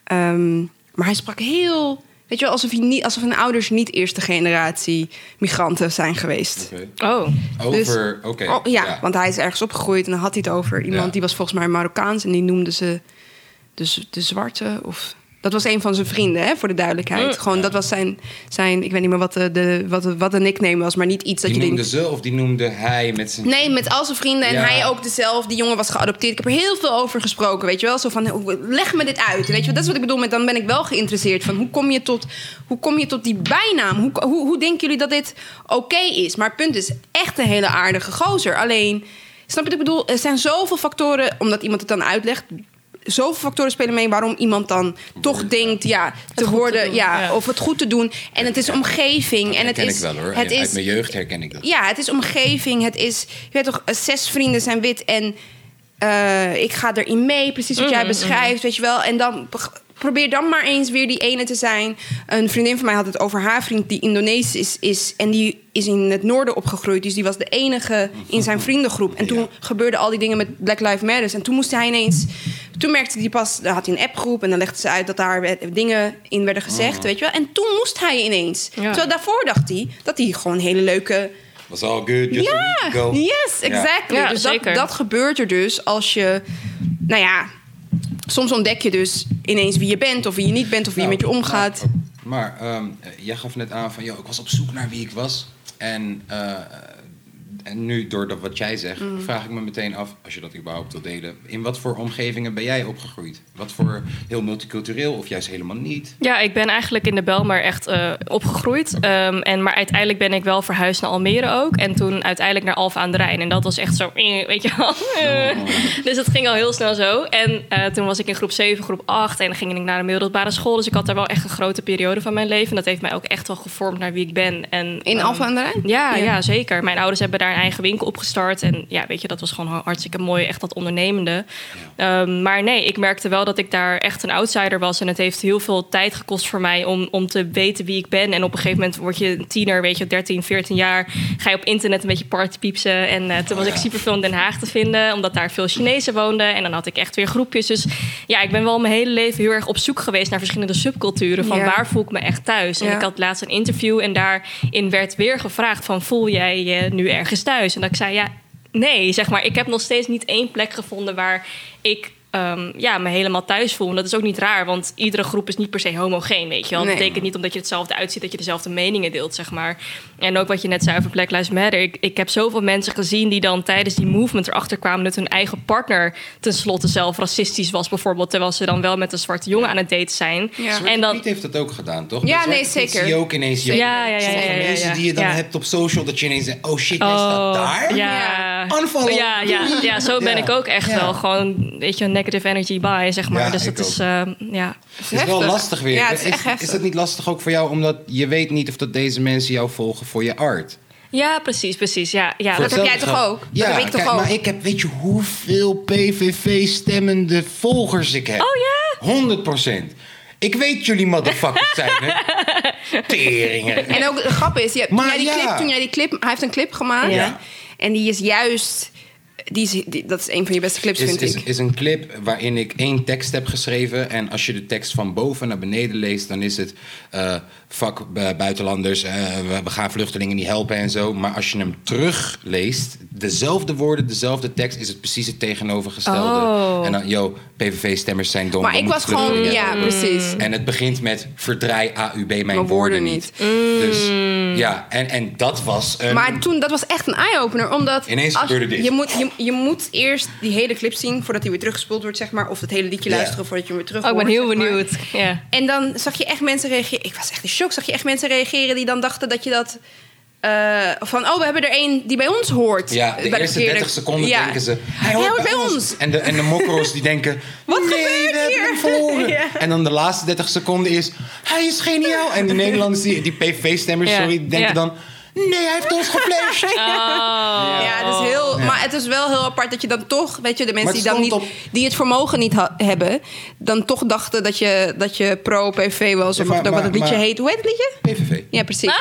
Ehm, maar hij sprak heel... Weet je wel, alsof, hij niet, alsof hun ouders niet eerste generatie migranten zijn geweest. Oké. Oh, Over, oké. Oh, ja, want hij is ergens opgegroeid en dan had hij het over iemand Ja. die was volgens mij Marokkaans en die noemde ze de, z- de zwarte of dat was een van zijn vrienden, hè, voor de duidelijkheid. Mm. Gewoon, dat was zijn, zijn, ik weet niet meer wat de, de, wat, de, wat de nickname was, maar niet iets dat Die je noemde denkt... ze of die noemde hij met zijn... Nee, met al zijn vrienden en Ja. hij ook dezelfde. Die jongen was geadopteerd. Ik heb er heel veel over gesproken, weet je wel. Zo van, leg me dit uit, weet je wel. Dat is wat ik bedoel met, dan ben ik wel geïnteresseerd van... hoe kom je tot, hoe kom je tot die bijnaam? Hoe, hoe, hoe denken jullie dat dit oké is? Maar het punt is, echt een hele aardige gozer. Alleen, snap je wat ik bedoel? Er zijn zoveel factoren, omdat iemand het dan uitlegt... Zoveel factoren spelen mee waarom iemand dan toch denkt ja, te worden, doen, ja, ja. of het goed te doen. En het is omgeving. En het is, ik wel hoor. Het Uit is, mijn jeugd herken ik dat. ja, het is omgeving. Het is, je weet toch, eh, zes vrienden zijn wit en eh, ik ga erin mee. Precies wat jij beschrijft, weet je wel. En dan probeer dan maar eens weer die ene te zijn. Een vriendin van mij had het over haar vriend die Indonesisch is, is en die is in het noorden opgegroeid. Dus die was de enige in zijn vriendengroep. En toen Ja. gebeurden al die dingen met Black Lives Matter. En toen moest hij ineens... Toen merkte hij pas... Dan had hij een appgroep en dan legde ze uit dat daar dingen in werden gezegd, weet je wel. En toen moest hij ineens. Ja. Terwijl daarvoor dacht hij dat hij gewoon hele leuke... Was all good, just a week Ja, ago. yes, exactly. Ja, dus dat, zeker. dat gebeurt er dus als je... Nou ja, soms ontdek je dus ineens wie je bent... of wie je niet bent of wie je Nou, met je omgaat. Maar, maar, ehm, eh, jij gaf net aan van, joh, ik was op zoek naar wie ik was. En, eh, en nu, door dat wat jij zegt, Mm. vraag ik me meteen af, als je dat überhaupt wil delen, in wat voor omgevingen ben jij opgegroeid? Wat voor heel multicultureel of juist helemaal niet? Ja, ik ben eigenlijk in de Belmar echt eh, opgegroeid. Ehm, en, maar uiteindelijk ben ik wel verhuisd naar Almere ook. En toen uiteindelijk naar Alphen aan de Rijn. En dat was echt zo, eh, weet je wel. Dus het ging al heel snel zo. En eh, toen was ik in groep 7, groep 8. En dan ging ik naar de middelbare school. Dus ik had daar wel echt een grote periode van mijn leven. En dat heeft mij ook echt wel gevormd naar wie ik ben. En, In Alphen aan de Rijn? Ja, Ja. ja. zeker. Mijn ouders hebben daar een eigen winkel opgestart. En ja, weet je, dat was gewoon hartstikke mooi. Echt dat ondernemende. Ehm, maar nee, ik merkte wel dat ik daar echt een outsider was. En het heeft heel veel tijd gekost voor mij om, om te weten wie ik ben. En op een gegeven moment word je een tiener, weet je, 13, 14 jaar. Ga je op internet een beetje partypiepsen. En eh, toen was Oh, ik ja. super veel in Den Haag te vinden. Omdat daar veel Chinezen woonden. En dan had ik echt weer groepjes. Dus ja, ik ben wel mijn hele leven heel erg op zoek geweest naar verschillende subculturen. Van Ja. waar voel ik me echt thuis? En Ja. ik had laatst een interview en daarin werd weer gevraagd van... voel jij je nu ergens thuis? En dat ik zei, ja, nee, zeg maar. Ik heb nog steeds niet één plek gevonden waar ik... ehm, ja, me helemaal thuis voel. En dat is ook niet raar, want iedere groep is niet per se homogeen, weet je wel. Dat betekent niet omdat je hetzelfde uitziet dat je dezelfde meningen deelt, zeg maar. En ook wat je net zei over Black Lives Matter. Ik, ik heb zoveel mensen gezien die dan tijdens die movement erachter kwamen dat hun eigen partner tenslotte zelf racistisch was, bijvoorbeeld. Terwijl ze dan wel met een zwarte jongen aan het daten zijn. Ja. Zwarte En dan, Piet heeft dat ook gedaan, toch? Ja, nee, zeker. zie je ook ineens... Ja, ja, ja, sommige ja, ja, ja, mensen ja. die je dan Ja. hebt op social, dat je ineens denkt, oh shit, jij staat daar? Ja. Unfollow. Ja, ja, ja, zo ben Ja. ik ook echt Ja. wel. Gewoon, weet je, een negative energy by, zeg maar. Ja, dus dat is, eh, ja. Het is wel lastig weer. Ja, het is echt is, heftig. dat niet lastig ook voor jou, omdat je weet niet of dat deze mensen jou volgen voor je art? Ja, precies, precies. Ja, ja. Voor dat heb jij toch ook? Dat Ja, heb ik toch kijk, ook? maar ik heb, weet je hoeveel PVV-stemmende volgers ik heb? Oh ja? 100% Ik weet jullie motherfuckers zijn, hè? Teringen. En ook de grap is, je, toen, Maar jij die ja. clip, toen jij die clip... Hij heeft een clip gemaakt. Ja. En die is juist... die, is- die- dat is een van je beste clips, is, vind is, ik. is een clip waarin ik één tekst heb geschreven. En als je de tekst van boven naar beneden leest, dan is het eh fuck bu- buitenlanders, eh, we, we gaan vluchtelingen niet helpen en zo. Maar als je hem terugleest, dezelfde woorden, dezelfde tekst, is het precies het tegenovergestelde. Oh. En dan, yo, PVV-stemmers zijn dom. maar ik was gewoon, ja, precies. En het begint met verdraai AUB mijn, Mijn woorden niet. Dus ja, en, en dat was een... Maar toen, dat was echt een eye-opener. Omdat Ineens als- gebeurde dit. Je moet, je, je moet eerst die hele clip zien voordat hij weer teruggespoeld wordt, zeg maar. Of het hele liedje luisteren voordat je hem weer terug Oh, ik ben hoort, heel zeg maar. benieuwd. Ja. En dan zag je echt mensen reageren. Ik was echt in shock. Zag je echt mensen reageren die dan dachten dat je dat. eh, van, oh, we hebben er één die bij ons hoort. Ja, de Bij eerste verkeerde- 30 seconden Ja. denken ze... Hij hoort bij ons. En de, en de mokkero's die denken... Wat nee, gebeurt hier?" hem verloren. Ja. En dan de laatste 30 seconden is... Hij is geniaal. En de Nederlanders, die, die PVV-stemmers, Ja, sorry, denken ja. dan... Nee, hij heeft ons geflasht. Oh. Ja, het is heel, maar het is wel heel apart dat je dan toch, weet je, de mensen die dan niet, die het vermogen niet ha- hebben, dan toch dachten dat je, dat je pro-PV was. Of Ja, maar- wat, het liedje maar- heet. Hoe heet het liedje? PVV. Ja, precies.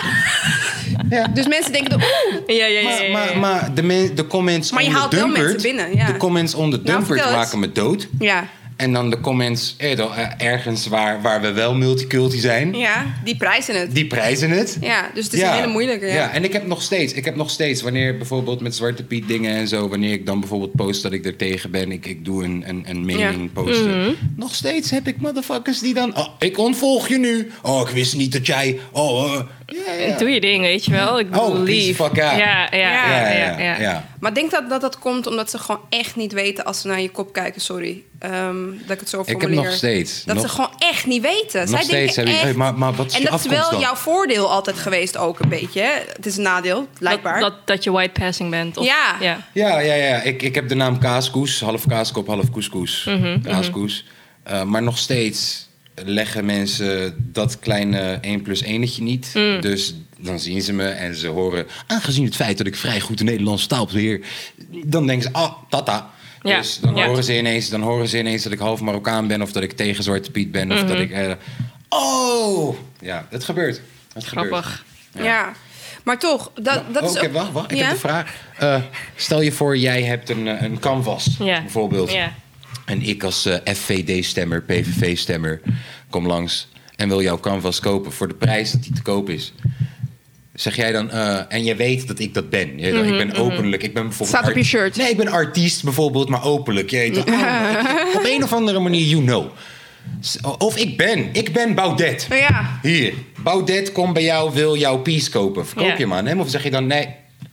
Ja. Dus mensen denken, oeh, Ja, ja, ja. Maar, ja, maar, de, men- de comments Maar je onder haalt wel mensen binnen, ja. De comments onder Nou, Dumpert maken me dood. ja. En dan de comments eh, dan, eh, ergens waar, waar we wel multiculti zijn... ja, die prijzen het. Die prijzen het. Ja, dus het is een hele moeilijke. Ja. Ja. en ik heb nog steeds, ik heb nog steeds, wanneer bijvoorbeeld met Zwarte Piet dingen en zo, wanneer ik dan bijvoorbeeld post dat ik er tegen ben, ik, ik doe een, een, een mening posten. Mhm. Nog steeds heb ik motherfuckers die dan, oh, ik ontvolg je nu. Oh, ik wist niet dat jij, oh, eh, ja. Doe je ding, weet je wel. Ik bedoel, Oh, lief. fuck. Ja, ja, ja, ja, ja, ja. Maar denk dat, dat dat komt omdat ze gewoon echt niet weten als ze naar je kop kijken. Sorry ehm, dat ik het zo Ik heb formuleer. nog steeds, Dat nog- ze gewoon echt niet weten. Nog Zij steeds denken echt... maar- maar wat is en dat is wel dan? jouw voordeel altijd geweest ook een beetje. Hè? Het is een nadeel, blijkbaar. Dat, dat, dat je white passing bent. Of, Ja. ja. Ja, ja, ja. Ik, ik heb de naam Kaaskoes. Half kaaskop, half koeskoes. Mhm, Kaaskoes. Eh, maar nog steeds leggen mensen dat kleine 1 plus 1 niet. Mm. Dus dan zien ze me en ze horen... aangezien het feit dat ik vrij goed de Nederlandse taal beheer... dan denken ze, ah, tata. Ja, Dus dan, ja. horen ze ineens, dan horen ze ineens dat ik half Marokkaan ben... of dat ik tegen Zwarte Piet ben. Mhm. Of dat ik... eh, oh! Ja, het gebeurt. Het gebeurt. Grappig. ja. Maar toch, dat, dat Oh, is Oké, ook... wacht, wacht. Ik Ja? heb de vraag. Eh, stel je voor, jij hebt een, eh, een canvas, Ja. bijvoorbeeld. Ja. En ik als eh, FVD-stemmer, PVV-stemmer, kom langs en wil jouw canvas kopen voor de prijs dat die te koop is. Zeg jij dan, eh, en je weet dat ik dat ben. Je, ik ben openlijk. Ik ben bijvoorbeeld Mhm, Staat op je shirt. Nee, ik ben artiest bijvoorbeeld, maar openlijk. Je toch, oh, ik- op een of andere manier, you know. Of ik ben, ik ben Baudet. Ja. Hier, Baudet komt bij jou, wil jouw piece kopen. Verkoop je hem aan hem? Of zeg je dan, nee,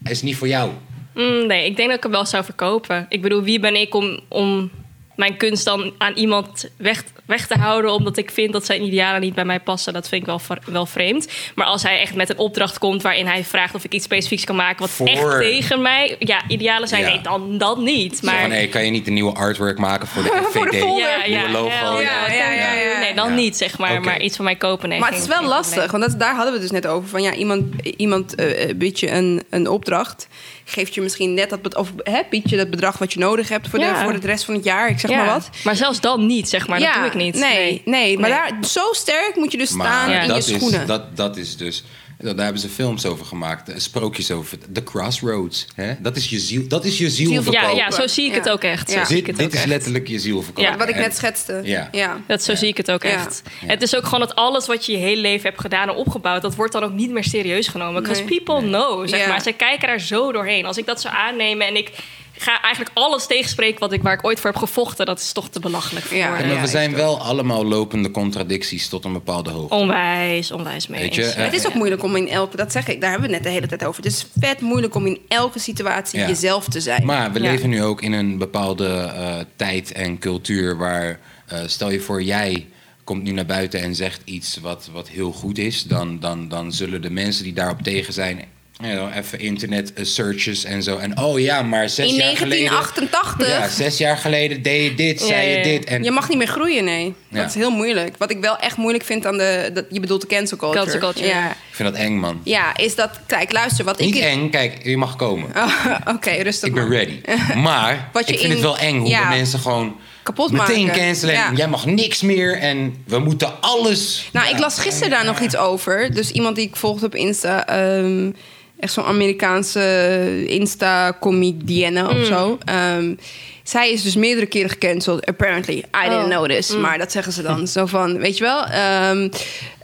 hij is niet voor jou. Mm, nee, ik denk dat ik hem wel zou verkopen. Ik bedoel, wie ben ik om, om mijn kunst dan aan iemand weg, weg te houden... omdat ik vind dat zijn idealen niet bij mij passen? Dat vind ik wel, wel vreemd. Maar als hij echt met een opdracht komt waarin hij vraagt... of ik iets specifieks kan maken wat Voor- echt tegen mij... ja, idealen zijn, Ja. nee, dan, dan niet. Maar... Hey, kan je niet een nieuwe artwork maken voor de Voor de FVD? folder. ja, ja, Nieuwe logo. Ja, ja, ja, ja. Nee, dan Ja. niet, zeg maar. Maar iets van mij kopen, nee. Maar het is wel lastig, want dat, daar hadden we het dus net over. Van ja, iemand, iemand eh, biedt je een, een opdracht, geeft je misschien net dat, of hè, biedt je dat bedrag wat je nodig hebt voor, de, voor de rest van het jaar, ik zeg Ja, maar wat. Maar zelfs dan niet, zeg maar. ja, dat doe ik niet. Nee, nee, maar Nee. Daar, zo sterk moet je dus Maar staan Ja. in dat, je is, schoenen. dat, dat is dus... Daar hebben ze films over gemaakt, eh, sprookjes over. The Crossroads. Hè? Dat is je ziel, dat is je ziel, Ziel verkopen. Ja, ja, zo zie ik Ja. het ook echt. Zo Ja. Dit, ook is echt. letterlijk je ziel verkopen. Ja. wat ik net schetste. Ja. ja. Dat, zo zie ik het ook Ja. echt. Het is ook gewoon dat alles wat je je hele leven hebt gedaan en opgebouwd... dat wordt dan ook niet meer serieus genomen. Because Nee. people know, zeg Ja. maar. Ze kijken daar zo doorheen. Als ik dat zou aannemen en ik ga eigenlijk alles tegenspreken... Wat ik, waar ik ooit voor heb gevochten, dat is toch te belachelijk voor Ja. Maar Ja, we zijn wel allemaal lopende contradicties tot een bepaalde hoogte. Onwijs, onwijs mee Weet je, eens. eh, Het is ook moeilijk om in elke, dat zeg ik, daar hebben we het net de hele tijd over. Het is vet moeilijk om in elke situatie Ja. jezelf te zijn. Maar we Ja. leven nu ook in een bepaalde eh, tijd en cultuur waar, eh, stel je voor, jij komt nu naar buiten en zegt iets wat, wat heel goed is, dan, dan, dan zullen de mensen die daarop tegen zijn, you know, even internet eh, searches en zo. En oh ja, maar zes in jaar geleden. 1988, Ja, zes jaar geleden deed je dit, Ja, zei je ja, ja. dit. En je mag niet meer groeien, nee. Ja. Dat is heel moeilijk. Wat ik wel echt moeilijk vind aan de, dat, je bedoelt de cancel culture. Cancel culture. Ja. ik vind dat eng, man. ja, is dat, kijk, luister, wat Niet ik... eng, kijk, je mag komen. Oh, Oké, rustig Ik ben maar. ready. Maar Wat je ik vind in- het wel eng hoe mensen gewoon Kapot meteen maken. cancelen. Ja. Jij mag niks meer en we moeten alles. Nou, Ja. ik las gisteren daar nog iets over. Dus iemand die ik volgde op Insta... ehm, Echt zo'n Amerikaanse Insta-comedienne of zo. Ehm, zij is dus meerdere keren gecanceld. Apparently. I didn't Oh. know this. Maar dat zeggen ze dan. zo van, weet je wel? Ehm,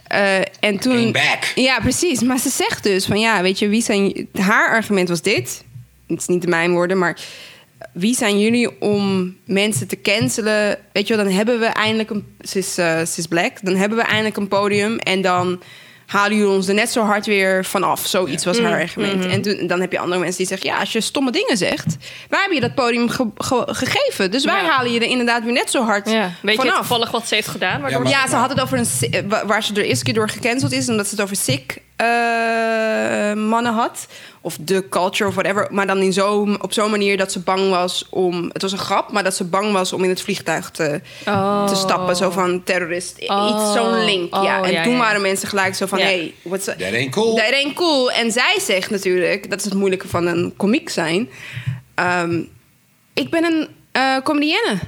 eh, en toen... Back. Ja, precies. Maar ze zegt dus van ja, weet je, wie zijn. Haar argument was dit. Het is niet de mijn woorden, maar. Wie zijn jullie om mensen te cancelen? Weet je wel, dan hebben we eindelijk een. Ze is, eh, ze is black. Dan hebben we eindelijk een podium. En dan halen jullie ons er net zo hard weer vanaf. Zoiets was haar argument. En toen, dan heb je andere mensen die zeggen: Ja, als je stomme dingen zegt. Wij hebben je dat podium ge- ge- gegeven. Dus wij Ja. halen je er inderdaad weer net zo hard Ja. Weet je vanaf. toevallig wat ze heeft gedaan? Ja, maar- Ja, ze had het over een waar ze er eerste keer door gecanceld is, omdat ze het over sick mannen had. Of de culture of whatever. Maar dan in zo, op zo'n manier dat ze bang was om. Het was een grap, maar dat ze bang was om in het vliegtuig te, Oh. te stappen. Zo van terrorist. I- Oh. Iets, zo'n link. ja. Oh, En ja, toen ja. waren mensen gelijk zo van: Ja. hey, what's up? That ain't cool. Dat ain't cool. En zij zegt natuurlijk, dat is het moeilijke van een komiek zijn. ehm, ik ben een eh comedienne.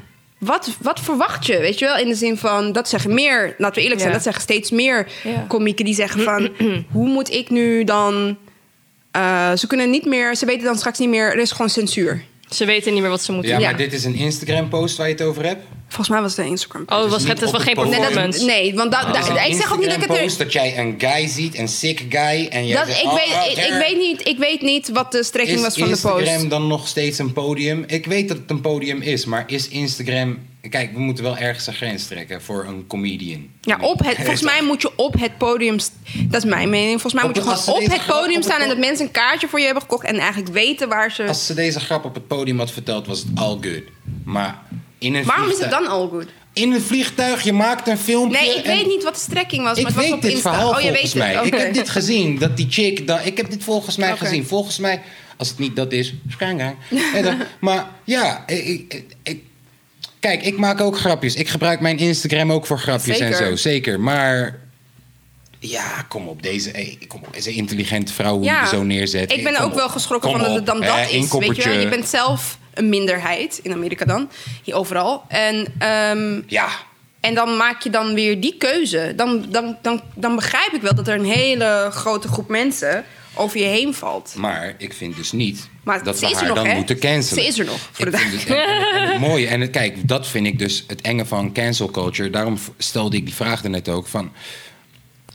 Wat, wat verwacht je? Weet je wel, in de zin van dat zeggen meer, laten we eerlijk zijn, Ja. dat zeggen steeds meer Ja. komieken die zeggen van hoe moet ik nu dan. eh, ze kunnen niet meer, ze weten dan straks niet meer, er is gewoon censuur. Ze weten niet meer wat ze moeten Ja, doen. maar dit is een Instagram-post waar je het over hebt. Volgens mij was het een Instagram. Oh, het was, het is het geen nee, dat- performance. nee, want dat, is dat- ik zeg ook niet dat ik het. Instagram-post dat jij een guy ziet, een sick guy. En jij Dat, zegt, ik, oh, weet, oh, ik, weet niet, ik weet niet wat de strekking Is was van de Instagram post. dan nog steeds een podium? Ik weet dat het een podium is, maar is Instagram... Kijk, we moeten wel ergens een grens trekken voor een comedian. Ja, op het, volgens mij moet je op het podium... Dat is mijn mening. Volgens mij Op moet je gewoon op het podium op het staan... en dat mensen een kaartje voor je hebben gekocht... en eigenlijk weten waar ze... Als ze deze grap op het podium had verteld, was het all good. Maar in een Waarom is het dan all good? In een vliegtuig, je maakt een filmpje... Nee, ik en- weet niet wat de strekking was, Ik maar het was weet op dit Insta. verhaal oh, je volgens weet mij. Ik heb dit gezien, dat die chick... Dat, ik heb dit volgens mij gezien. Volgens mij, als het niet dat is, dan- maar ja, ik, ik, kijk, ik maak ook grapjes. Ik gebruik mijn Instagram ook voor grapjes en zo. Zeker, maar... Ja, kom op, deze, hey, kom op, deze intelligente vrouw hoe je zo neerzet. Ik ben ook op. wel geschrokken Kom van dat het dan dat is. Weet je, je bent zelf een minderheid in Amerika dan. Hier overal. En, ehm, Ja, en dan maak je dan weer die keuze. Dan, dan, dan, dan begrijp ik wel dat er een hele grote groep mensen over je heen valt. maar ik vind dus niet Maar dat ze haar nog, dan hè? moeten cancelen. Ze is er nog, voor de het, en, en- en het mooie, en het, kijk, dat vind ik dus het enge van cancel culture. Daarom stelde ik die vraag er net ook van...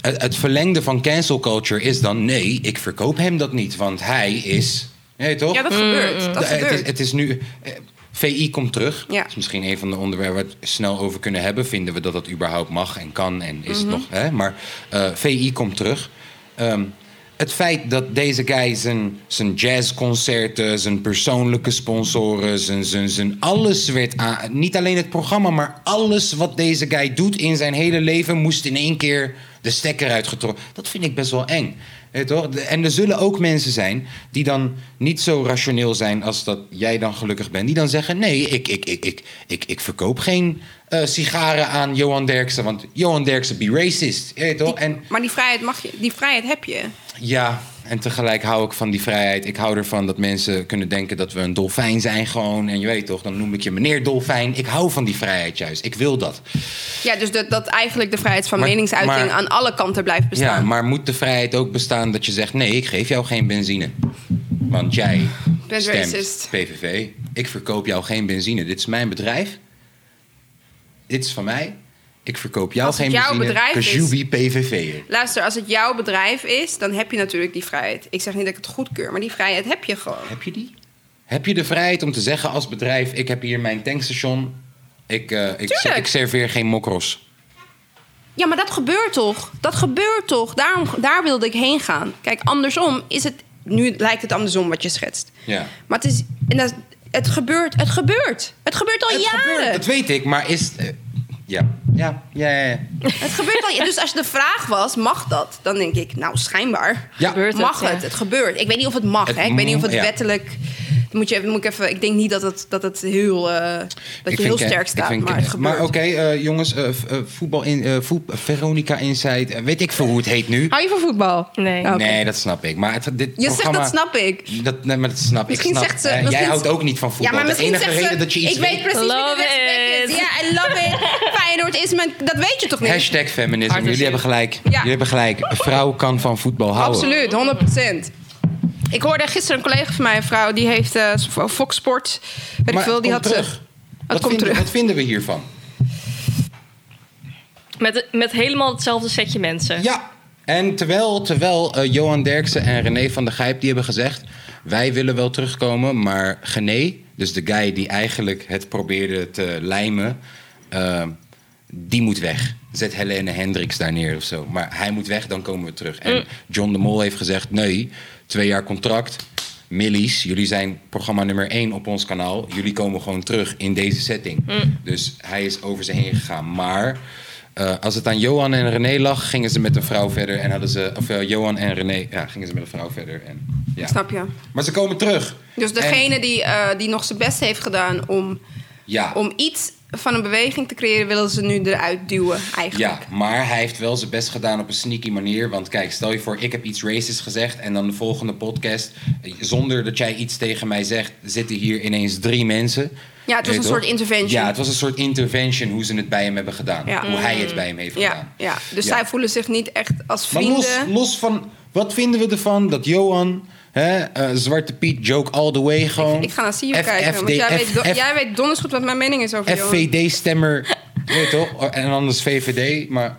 Het, het verlengde van cancel culture is dan... nee, ik verkoop hem dat niet, want hij is... Nee, toch? Ja, dat gebeurt. Dat De- het, gebeurt. is, het is nu... eh, VI komt terug. Ja. Dat is misschien een van de onderwerpen waar we het snel over kunnen hebben. Vinden we dat dat überhaupt mag en kan en is Mhm. het nog... Hè? Maar eh, VI komt terug. Ehm, het feit dat deze guy zijn, zijn jazzconcerten, zijn persoonlijke sponsoren, zijn, zijn, zijn alles werd aan. Niet alleen het programma, maar alles wat deze guy doet in zijn hele leven moest in één keer de stekker uitgetrokken. Dat vind ik best wel eng. Toch? En er zullen ook mensen zijn die dan niet zo rationeel zijn als dat jij dan gelukkig bent. Die dan zeggen: nee, ik, ik, ik, ik, ik, ik verkoop geen eh, sigaren aan Johan Derksen. Want Johan Derksen be racist. Je toch? En Maar die vrijheid, mag je, die vrijheid heb je. ja, en tegelijk hou ik van die vrijheid. Ik hou ervan dat mensen kunnen denken dat we een dolfijn zijn gewoon. En je weet toch, dan noem ik je meneer dolfijn. Ik hou van die vrijheid juist. Ik wil dat. Ja, dus dat, dat eigenlijk de vrijheid van Maar- meningsuiting maar- aan alle kanten blijft bestaan. Ja, maar moet de vrijheid ook bestaan dat je zegt... nee, ik geef jou geen benzine. Want jij Bent stemt racist. PVV. Ik verkoop jou geen benzine. Dit is mijn bedrijf. Dit is van mij. Ik verkoop jou geen jouw benzine. is- PVV'er. Luister, als het jouw bedrijf is, dan heb je natuurlijk die vrijheid. Ik zeg niet dat ik het goedkeur, maar die vrijheid heb je gewoon. Heb je die? Heb je de vrijheid om te zeggen als bedrijf... ik heb hier mijn tankstation... ik, eh, ik, Tuurlijk. ik serveer geen mokros. Ja, maar dat gebeurt toch? Dat gebeurt toch? Daarom, daar wilde ik heen gaan. Kijk, andersom is het... Nu lijkt het andersom wat je schetst. Ja. Maar het is... En dat, het gebeurt, het gebeurt. Het gebeurt al Het jaren. gebeurt, dat weet ik, maar is... ja. Ja, ja, ja, ja. Het gebeurt al. Dus als de vraag was, mag dat? Dan denk ik, nou, schijnbaar. Ja. Gebeurt het, mag ja. het? Het gebeurt. Ik weet niet of het mag. Het hè? Ik weet niet of het wettelijk. Moet je even, moet ik even. Ik denk niet dat het, dat het heel, eh, dat je heel sterk ik staat, maar het. Maar oké, eh, jongens, eh, v- eh, voetbal in eh, voet, Veronica Inside, weet ik veel hoe het heet nu. Hou je van voetbal? Nee. Oké. Nee, dat snap ik. Maar het, dit Je zegt dat snap ik. Dat, nee, maar dat snap Misschien ik. Snap, zegt ze- jij houdt ook niet van voetbal. Ja, maar de misschien enige zegt reden ze, dat je iets ik weet weet... precies wie de Love is. Ja, I love it. Feyenoord is mijn... Dat weet je toch niet? Hashtag feminisme. Jullie hebben gelijk. Jullie hebben gelijk. Een vrouw kan van voetbal houden. Absoluut, 100%. Ik hoorde gisteren een collega van mij, een vrouw, die heeft eh, Fox Sport. Weet ik veel, die had. eh, terug. Wat komt vinden, terug. wat vinden we hiervan? Met, met helemaal hetzelfde setje mensen. Ja, en terwijl, terwijl eh, Johan Derksen en René van der Gijp die hebben gezegd... wij willen wel terugkomen, maar Gené, dus de guy die eigenlijk het probeerde te lijmen... die moet weg. Zet Helene Hendricks daar neer of zo. Maar hij moet weg, dan komen we terug. En John de Mol heeft gezegd, nee, twee jaar contract... Millies, jullie zijn programma nummer 1 op ons kanaal. Jullie komen gewoon terug in deze setting. Dus hij is over ze heen gegaan. Maar eh, als het aan Johan en René lag, gingen ze met een vrouw verder. En hadden ze, of eh, Johan en René, ja, gingen ze met een vrouw verder. En, ja. Snap je? Maar ze komen terug. Dus degene die, eh, die nog zijn best heeft gedaan om, Ja. om iets van een beweging te creëren, willen ze nu eruit duwen, eigenlijk. Ja, maar hij heeft wel zijn best gedaan op een sneaky manier. Want kijk, stel je voor, ik heb iets racist gezegd. En dan de volgende podcast, eh, zonder dat jij iets tegen mij zegt, zitten hier ineens drie mensen. Ja, het was een soort intervention. Ja, het was een soort intervention hoe ze het bij hem hebben gedaan. Ja. Hoe hij het bij hem heeft Ja, gedaan. ja. dus zij voelen zich niet echt als Maar vrienden. los, los van, wat vinden we ervan dat Johan, hè, eh, Zwarte Piet, joke all the way gewoon... Ik ga naar F- kijken. Want jij, weet, do- jij weet donders goed wat mijn mening is over. FVD-stemmer, weet toch? En anders VVD, maar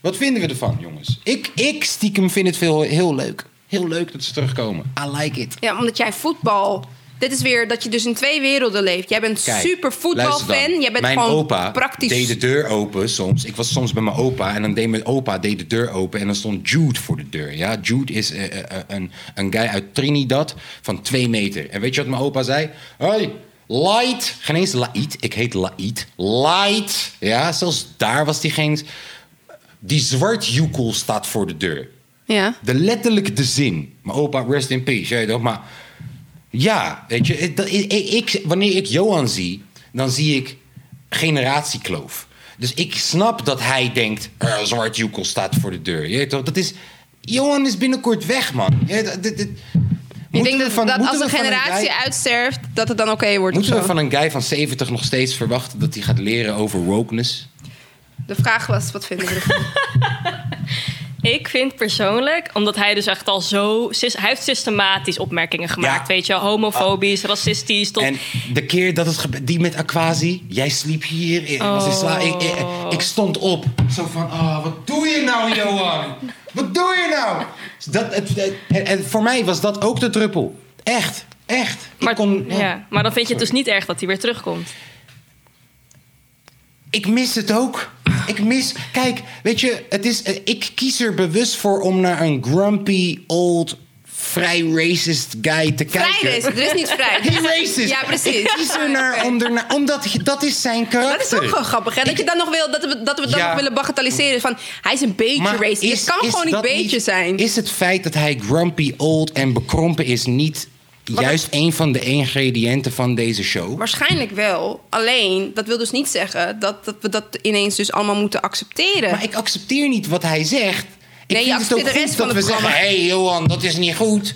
wat vinden we ervan, jongens? Ik, ik stiekem vind het veel, heel leuk. Heel leuk dat ze terugkomen. I like it. Ja, omdat jij voetbal... Dit is weer dat je dus in twee werelden leeft. Jij bent Kijk, super voetbalfan. Jij bent mijn gewoon opa praktisch... deed de deur open soms. Ik was soms bij mijn opa en dan deed mijn opa deed de deur open en dan stond Jude voor de deur. Ja, Jude is eh, een, een guy uit Trinidad van twee meter. En weet je wat mijn opa zei? Hoi, light. Geen eens light. Ik heet light. Light. Ja, zelfs daar was die geen. Die zwart joekel staat voor de deur. Ja. De letterlijke de zin. Mijn opa, rest in peace. Je toch? Maar ja, weet je, ik, dat- wanneer ik Johan zie, dan zie ik generatiekloof. Dus ik snap dat hij denkt, "Eh, zwart joekel staat voor de deur. Je weet toch? Dat is, Johan is binnenkort weg, man. Je dit- dit- Ik denk dat, van- dat als een generatie guy- uitsterft, dat het dan oké wordt. Moeten we van een guy van 70 nog steeds verwachten dat hij gaat leren over wokeness? De vraag was, wat vinden we ervan? Ik vind persoonlijk, omdat hij dus echt al zo... Hij heeft systematisch opmerkingen gemaakt, Ja. weet je. Homofobisch, racistisch, tot... En de keer dat het die met Aquasi, jij sliep hier. Ik, was in sla- ik, ik, ik stond op. Zo van, oh, wat doe je nou, Johan? Wat doe je nou? Dat, het, het- en, en voor mij was dat ook de druppel. Echt, echt. Maar, kon, ja. ja, maar dan vind je het dus niet erg dat hij weer terugkomt. ik mis het ook. Ik mis... Kijk, weet je, het is, ik kies er bewust voor om naar een grumpy, old, vrij racist guy te Vrij kijken. racist. Er is niet vrij. Racist. Ja, precies. Ik kies er naar, om naar, omdat je- dat is zijn karakter. Dat is ook gewoon grappig, hè? Dat, je dan nog wil, dat we, dat we Ja. nog willen bagatelliseren. Van, hij is een beetje Maar racist. is- het kan is gewoon niet dat beetje zijn. Is het feit dat hij grumpy, old en bekrompen is niet juist een van de ingrediënten van deze show? Waarschijnlijk wel. Alleen, dat wil dus niet zeggen dat, dat we dat ineens dus allemaal moeten accepteren. Maar ik accepteer niet wat hij zegt. Ik Nee, je vind het ook de goed rest van dat we zeggen... hé hey, Johan, dat is niet goed.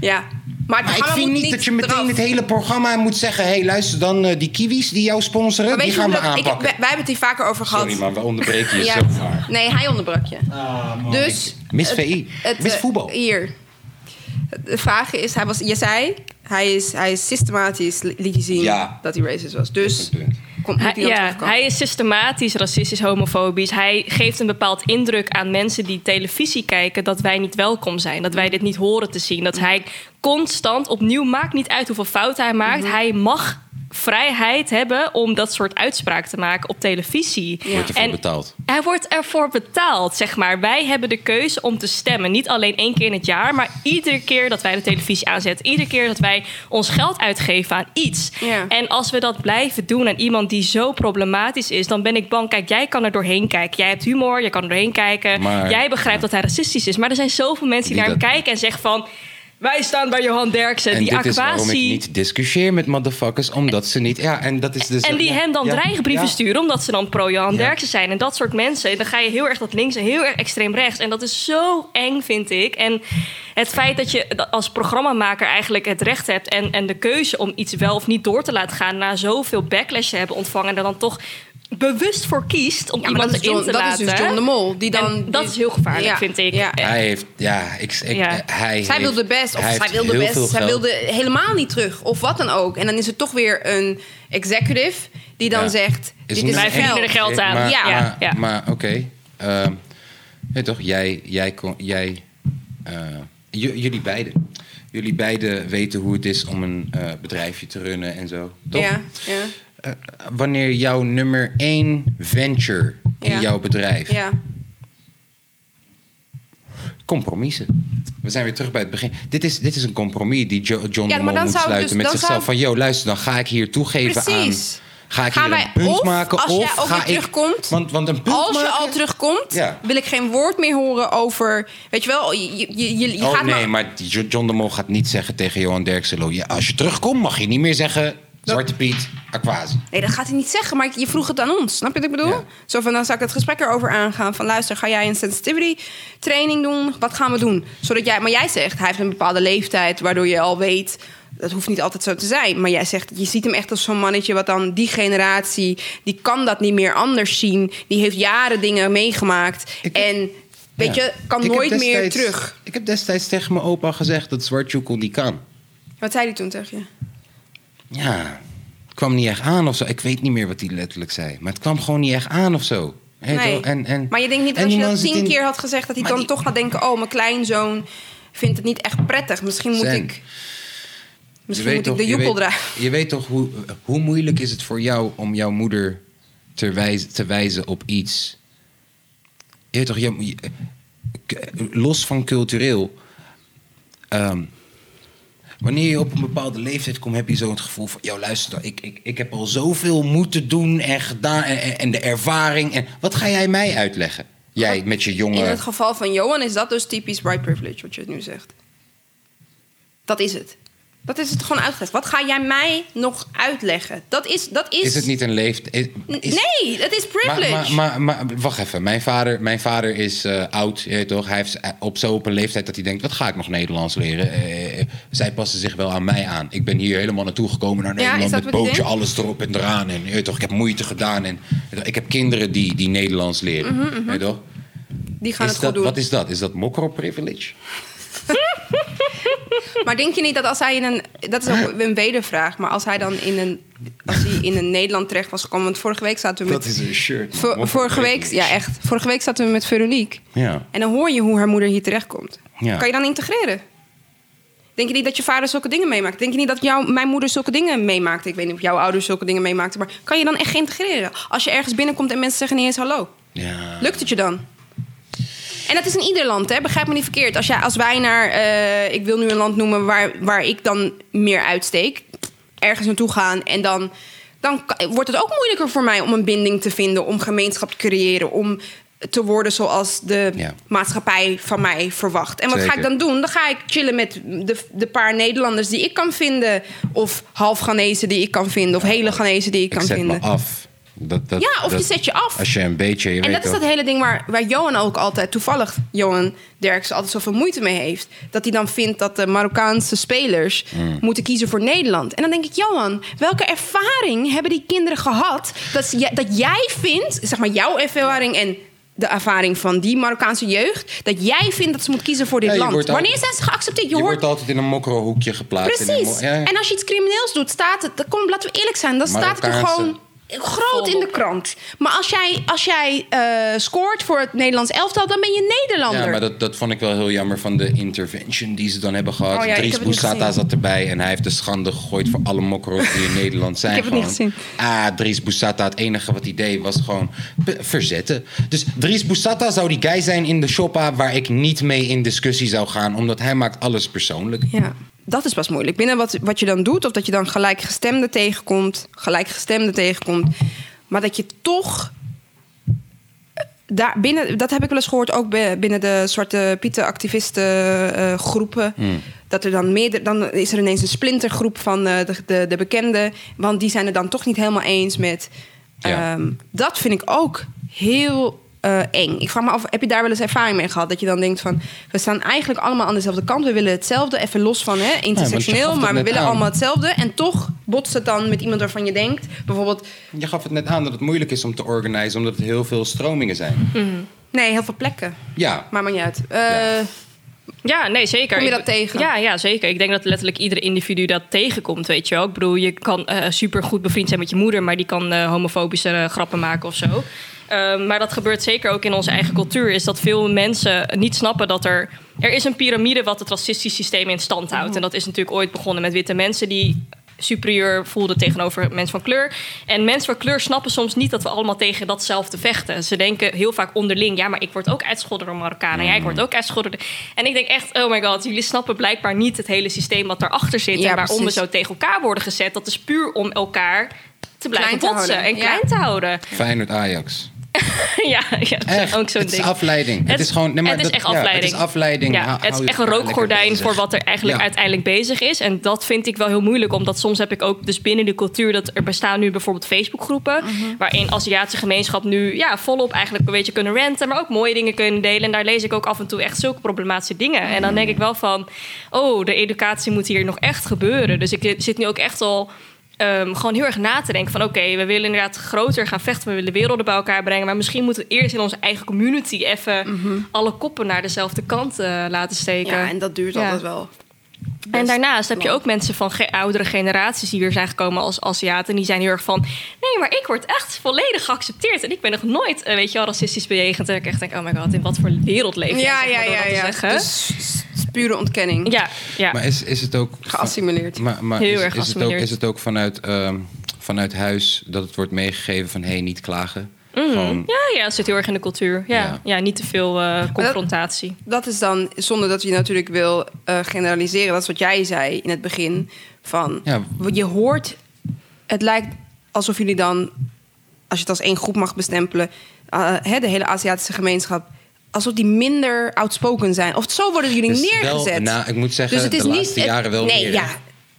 ja. Maar, ik vind niet dat je meteen eraf. het hele programma moet zeggen... hé, hey, luister dan, eh, die kiwis die jou sponsoren, die gaan we ik, aanpakken. wij, wij hebben het hier vaker over gehad. Sorry, maar we onderbreken je Ja. zo vaak. Nee, hij onderbrak je. Ah, dus, Mis VI, mis eh, voetbal. Hier. De vraag is, hij was, je zei, hij is, hij is systematisch, li- liet zien Ja. dat hij racist was. Dus moet Hij, ja, terugkomen. hij is systematisch racistisch, homofobisch. Hij geeft een bepaald indruk aan mensen die televisie kijken dat wij niet welkom zijn. Dat wij dit niet horen te zien. Dat hij constant, opnieuw, maakt niet uit hoeveel fouten hij maakt. Mhm. Hij mag vrijheid hebben om dat soort uitspraken te maken op televisie. Wordt ervoor En betaald. Hij wordt ervoor betaald, zeg maar. Wij hebben de keuze om te stemmen. Niet alleen één keer in het jaar, maar iedere keer dat wij de televisie aanzetten. Iedere keer dat wij ons geld uitgeven aan iets. Ja. En als we dat blijven doen aan iemand die zo problematisch is, dan ben ik bang. Kijk, jij kan er doorheen kijken. Jij hebt humor, je kan er doorheen kijken. Maar- jij begrijpt dat hij racistisch is. Maar er zijn zoveel mensen die naar hem dat- kijken en zeggen van. Wij staan bij Johan Derksen, En die dit is waarom ik aquatie. niet discussieer met motherfuckers, omdat ze niet... Ja, en dat is dus... En die ja, hem dan ja, dreigbrieven ja. sturen omdat ze dan pro-Johan. Derksen zijn. En dat soort mensen. Dan ga je heel erg dat links en heel erg extreem rechts. En dat is zo eng, vind ik. En het feit dat je als programmamaker eigenlijk het recht hebt en, en de keuze om iets wel of niet door te laten gaan. na zoveel backlash te hebben ontvangen. en dan toch bewust voor kiest om Ja, maar iemand dat is, erin John, te dat is laten. dus John de Mol. Die dan, En dat is heel gevaarlijk, Ja, vind ik. ja. Hij heeft, ja, ik, ik, Ja. hij Zij wilde best, of hij zij wilde best, zij wilde helemaal niet terug, of wat dan ook. En dan is er toch weer een executive die dan Ja. zegt: Is Dit is Wij het geld. er geld aan. Maar, Ja. maar, Ja. maar oké. Ehm, weet toch, jij, jij, kon- jij eh, j- jullie beiden. Jullie beiden weten hoe het is om een eh, bedrijfje te runnen en zo. Toch? Ja, ja, Eh, wanneer jouw nummer één venture in Ja. jouw bedrijf ja. compromissen. We zijn weer terug bij het begin. Dit is, dit is een compromis die Jo- John Ja, de Mol moet sluiten dus- met zichzelf. zou- Van, joh, luister, dan ga ik hier toegeven Precies. aan... Ga ik Gaan hier een punt of maken? als of jij- ga je ik... terugkomt, Want, want een punt Als je maken- al terugkomt, Ja. wil ik geen woord meer horen over. Weet je wel, je, je, je, je oh gaat nee, maar- John de Mol gaat niet zeggen tegen Johan Derksen... Ja, als je terugkomt mag je niet meer zeggen... Zwarte Piet, Aquasi. Nee, dat gaat hij niet zeggen, maar je vroeg het aan ons. Snap je wat ik bedoel? Ja. Zo van, dan zou ik het gesprek erover aangaan. Van luister, ga jij een sensitivity training doen? Wat gaan we doen? Zodat jij, maar jij zegt, hij heeft een bepaalde leeftijd... waardoor je al weet, dat hoeft niet altijd zo te zijn. Maar jij zegt, je ziet hem echt als zo'n mannetje... wat dan die generatie, die kan dat niet meer anders zien. Die heeft jaren dingen meegemaakt. Ik- en weet Ja. je, kan Ik nooit meer terug. Ik heb destijds tegen mijn opa gezegd dat Zwartjoekel niet kan. Wat zei hij toen tegen je? Ja, het kwam niet echt aan of zo. Ik weet niet meer wat hij letterlijk zei. Maar het kwam gewoon niet echt aan of zo. Nee. En, en, Maar je denkt niet dat als je dat tien in- keer had gezegd... dat hij dan die- toch gaat denken... oh, mijn kleinzoon vindt het niet echt prettig. Misschien moet Zen. ik... Misschien moet ik de joepel draaien. Je weet toch hoe, hoe moeilijk is het voor jou om jouw moeder te wijzen, te wijzen op iets? Je weet toch, je, los van cultureel. ehm, wanneer je op een bepaalde leeftijd komt, heb je zo het gevoel van: Yo, luister, ik, ik, ik heb al zoveel moeten doen en gedaan. En, de ervaring. En wat ga jij mij uitleggen? Jij met je jonge. In het geval van Johan is dat dus typisch white privilege, wat je nu zegt. Dat is het. Dat is het gewoon uitgelegd. Wat ga jij mij nog uitleggen? Dat is... Dat is, Is het niet een leeftijd? Is, Nee, dat is privilege. Maar, maar, maar, maar wacht even. Mijn vader, mijn vader is eh, oud, je weet toch? Hij heeft op zo op een leeftijd dat hij denkt... wat ga ik nog Nederlands leren? Eh, zij passen zich wel aan mij aan. Ik ben hier helemaal naartoe gekomen naar Ja, Nederland... dat met bootje, alles erop en eraan. En je weet toch, ik heb moeite gedaan. En, ik heb kinderen die, die Nederlands leren. Weet je toch? Die gaan Is het dat, goed doen. wat is dat? Is dat mokro-privilege? Maar denk je niet dat als hij in een... Dat is ook een wedervraag. Maar als hij dan in een... Als hij in een Nederland terecht was gekomen... Want vorige week zaten we met... Dat is een shirt. vorige week... Ja, echt. Vorige week zaten we met Veronique. Ja. En dan hoor je hoe haar moeder hier terechtkomt. Ja. Kan je dan integreren? Denk je niet dat je vader zulke dingen meemaakt? Denk je niet dat jouw, mijn moeder zulke dingen meemaakte? Ik weet niet of jouw ouders zulke dingen meemaakten. Maar kan je dan echt integreren? Als je ergens binnenkomt en mensen zeggen niet eens hallo. Ja. Lukt het je dan? En dat is in ieder land, hè? begrijp me niet verkeerd. Als, jij, als wij naar, eh, ik wil nu een land noemen waar, waar ik dan meer uitsteek, ergens naartoe gaan en dan, dan wordt het ook moeilijker voor mij om een binding te vinden, om gemeenschap te creëren, om te worden zoals de Ja. maatschappij van mij verwacht. En wat ga ik dan doen? Dan ga ik chillen met de, de paar Nederlanders die ik kan vinden, of half Ghanese die ik kan vinden, of hele Ghanese die ik Ik kan zet vinden. me af. Dat, dat, Ja, of dat- je zet je af. Als je een beetje... Je En dat is dat hele ding waar, waar Johan ook altijd, toevallig Johan Derksen, altijd zoveel moeite mee heeft. Dat hij dan vindt dat de Marokkaanse spelers Hmm. moeten kiezen voor Nederland. En dan denk ik, Johan, welke ervaring hebben die kinderen gehad? Dat, ze- dat jij vindt, zeg maar jouw ervaring en de ervaring van die Marokkaanse jeugd, dat jij vindt dat ze moeten kiezen voor dit Ja, land. Wanneer zijn ze geaccepteerd? Je, Je hoort wordt altijd in een mokro-hoekje geplaatst. in een Precies. mo- ja, ja. En als je iets crimineels doet, staat het. Dan kom, laten we eerlijk zijn, dan staat het er gewoon groot in de krant. Maar als jij, als jij eh, scoort voor het Nederlands elftal, dan ben je Nederlander. Ja, maar dat, dat vond ik wel heel jammer van de intervention die ze dan hebben gehad. Oh ja, Dries Boussata zat erbij en hij heeft de schande gegooid voor alle mokro's die in Nederland zijn. Ik heb het niet gezien. Ah, Dries Boussata, het enige wat hij deed was gewoon verzetten. Dus Dries Boussata zou die guy zijn in de shoppa waar ik niet mee in discussie zou gaan, omdat hij maakt alles persoonlijk. Ja, dat is pas moeilijk. Binnen wat, wat je dan doet, of dat je dan gelijkgestemde tegenkomt, gelijkgestemde tegenkomt, maar dat je toch. eh, Daar binnen, dat heb ik wel eens gehoord, ook binnen de Zwarte Pieten-activisten eh, groepen. Dat er dan meer, dan is er ineens een splintergroep van eh, de, de, de bekenden. Want die zijn het dan toch niet helemaal eens met. Ja. Ehm, dat vind ik ook heel eh, eng. Ik vraag me af, heb je daar wel eens ervaring mee gehad? Dat je dan denkt van, we staan eigenlijk allemaal aan dezelfde kant. We willen hetzelfde, even los van hè, intersectioneel, maar we willen aan. allemaal hetzelfde. En toch botst het dan met iemand waarvan je denkt, bijvoorbeeld, Je gaf het net aan dat het moeilijk is om te organiseren, omdat het heel veel stromingen zijn. nee, heel veel plekken. Ja, Maar maakt niet uit. Eh, Ja. Ja, nee, zeker. Kom je dat tegen? Ja, ja, zeker. Ik denk dat letterlijk ieder individu dat tegenkomt, weet je wel. Ik bedoel, je kan eh super goed bevriend zijn met je moeder... maar die kan homofobische grappen maken of zo. Ehm, maar dat gebeurt zeker ook in onze eigen cultuur. Is dat veel mensen niet snappen dat er... Er is een piramide wat het racistisch systeem in stand houdt. En dat is natuurlijk ooit begonnen met witte mensen... die superieur voelden tegenover mensen van kleur. En mensen van kleur snappen soms niet dat we allemaal tegen datzelfde vechten. Ze denken heel vaak onderling, ja, maar ik word ook uitgescholden door Marokkanen. Ja, ik word ook uitgescholden. door- En ik denk echt, oh my god, jullie snappen blijkbaar niet het hele systeem wat daarachter zit. Ja, en waarom precies. we zo tegen elkaar worden gezet. Dat is puur om elkaar te blijven Klein te botsen houden, en ja. klein te houden. Feyenoord Ajax. ja, ja, Echt, ook zo'n het ding. is afleiding. Het, Het- is gewoon... Nee, maar het is echt ja, afleiding. het is afleiding. Ja, Hou- het is echt een rookgordijn voor wat er eigenlijk uiteindelijk bezig is. En dat vind ik wel heel moeilijk, omdat soms heb ik ook dus binnen de cultuur dat er bestaan nu bijvoorbeeld Facebookgroepen, Mhm. waarin Aziatische gemeenschap nu ja, volop eigenlijk een beetje kunnen renten, maar ook mooie dingen kunnen delen. En daar lees ik ook af en toe echt zulke problematische dingen. En dan denk ik wel van, oh, de educatie moet hier nog echt gebeuren. Dus ik zit nu ook echt al ehm, gewoon heel erg na te denken van oké, we willen inderdaad groter gaan vechten, we willen werelden bij elkaar brengen, maar misschien moeten we eerst in onze eigen community even alle koppen naar dezelfde kant eh, laten steken. ja, en dat duurt Ja. altijd wel. En daarnaast heb je ook mensen van ge- oudere generaties die weer zijn gekomen als Aziaten. En die zijn heel erg van, nee, maar ik word echt volledig geaccepteerd. En ik ben nog nooit, eh, weet je wel, racistisch bejegend. En ik echt denk, oh my god, in wat voor wereld leef je? Ja, ja, ja, ja. Dus pure ontkenning. ja, ja. Maar is, is het ook... Geassimileerd. Maar, maar Heel is, erg is, het ook, geassimileerd. is het ook vanuit, ehm, vanuit huis dat het wordt meegegeven van... hé, hey, niet klagen? Gewoon, ja, ja, het zit heel erg in de cultuur. Ja, Ja. ja. niet te veel eh, confrontatie. Dat is dan, zonder dat je natuurlijk wil eh, generaliseren, dat is wat jij zei in het begin. Van, Ja. Je hoort, het lijkt alsof jullie dan, als je het als één groep mag bestempelen, eh, hè, de hele Aziatische gemeenschap, alsof die minder outspoken zijn. Of zo worden jullie Dus wel, neergezet. nou, ik moet zeggen, dus het is de laatste jaren wel nee, meer. Ja.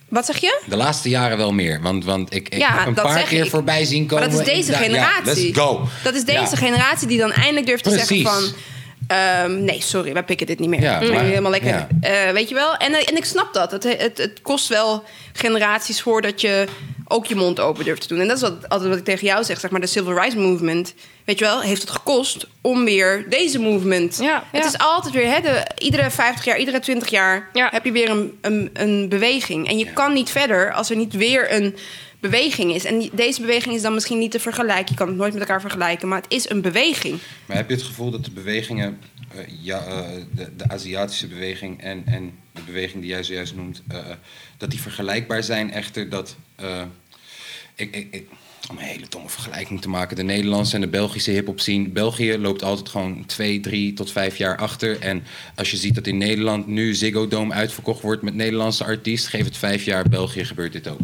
Wat zeg je? De laatste jaren wel meer. Want, want ik, ik Ja, heb een paar keer ik. voorbij zien komen. Maar dat is deze ja, generatie. let's go. Dat is deze generatie die dan eindelijk durft te zeggen van... ehm, nee, sorry, wij pikken dit niet meer. Ja, maar- helemaal lekker. ja. Eh, weet je wel? En, eh, en ik snap dat. Het, het, het kost wel generaties voordat je ook je mond open durft te doen. En dat is wat, altijd wat ik tegen jou zeg. Zeg maar, de Civil Rights Movement, weet je wel, heeft het gekost om weer deze movement. Ja, Het ja. is altijd weer, hè, de, iedere 50 jaar, iedere 20 jaar Ja. heb je weer een, een, een beweging. En je kan niet verder als er niet weer een beweging is. En deze beweging is dan misschien niet te vergelijken. Je kan het nooit met elkaar vergelijken, maar het is een beweging. Maar heb je het gevoel dat de bewegingen, eh, ja, eh, de, de Aziatische beweging en, en de beweging die jij zojuist noemt, eh, dat die vergelijkbaar zijn? Echter dat, ik, ik, ik, om een hele domme vergelijking te maken, de Nederlandse en de Belgische hip-hop scene. België loopt altijd gewoon twee, drie tot vijf jaar achter. En als je ziet dat in Nederland nu Ziggo Dome uitverkocht wordt met Nederlandse artiest, geef het vijf jaar, België gebeurt dit ook.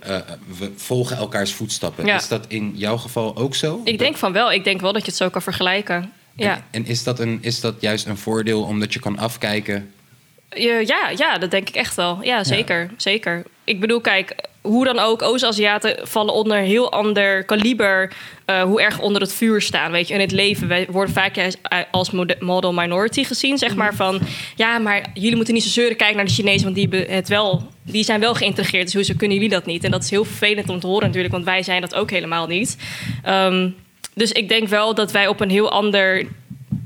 Eh, we volgen elkaars voetstappen. Ja. Is dat in jouw geval ook zo? Ik denk van wel. Ik denk wel dat je het zo kan vergelijken. Ja. En, en is, dat een, is dat juist een voordeel omdat je kan afkijken? Ja, ja, ja, dat denk ik echt wel. Ja, zeker. zeker. Ik bedoel, kijk, hoe dan ook, Oost-Aziaten vallen onder een heel ander kaliber. eh, hoe erg onder het vuur staan, weet je, in het leven. Wij worden vaak juist als mode- model minority gezien, zeg maar. Van, ja, maar jullie moeten niet zo zeuren kijken naar de Chinezen... want die, het wel, die zijn wel geïntegreerd, dus hoezo kunnen jullie dat niet? En dat is heel vervelend om te horen natuurlijk... want wij zijn dat ook helemaal niet. Ehm, dus ik denk wel dat wij op een heel ander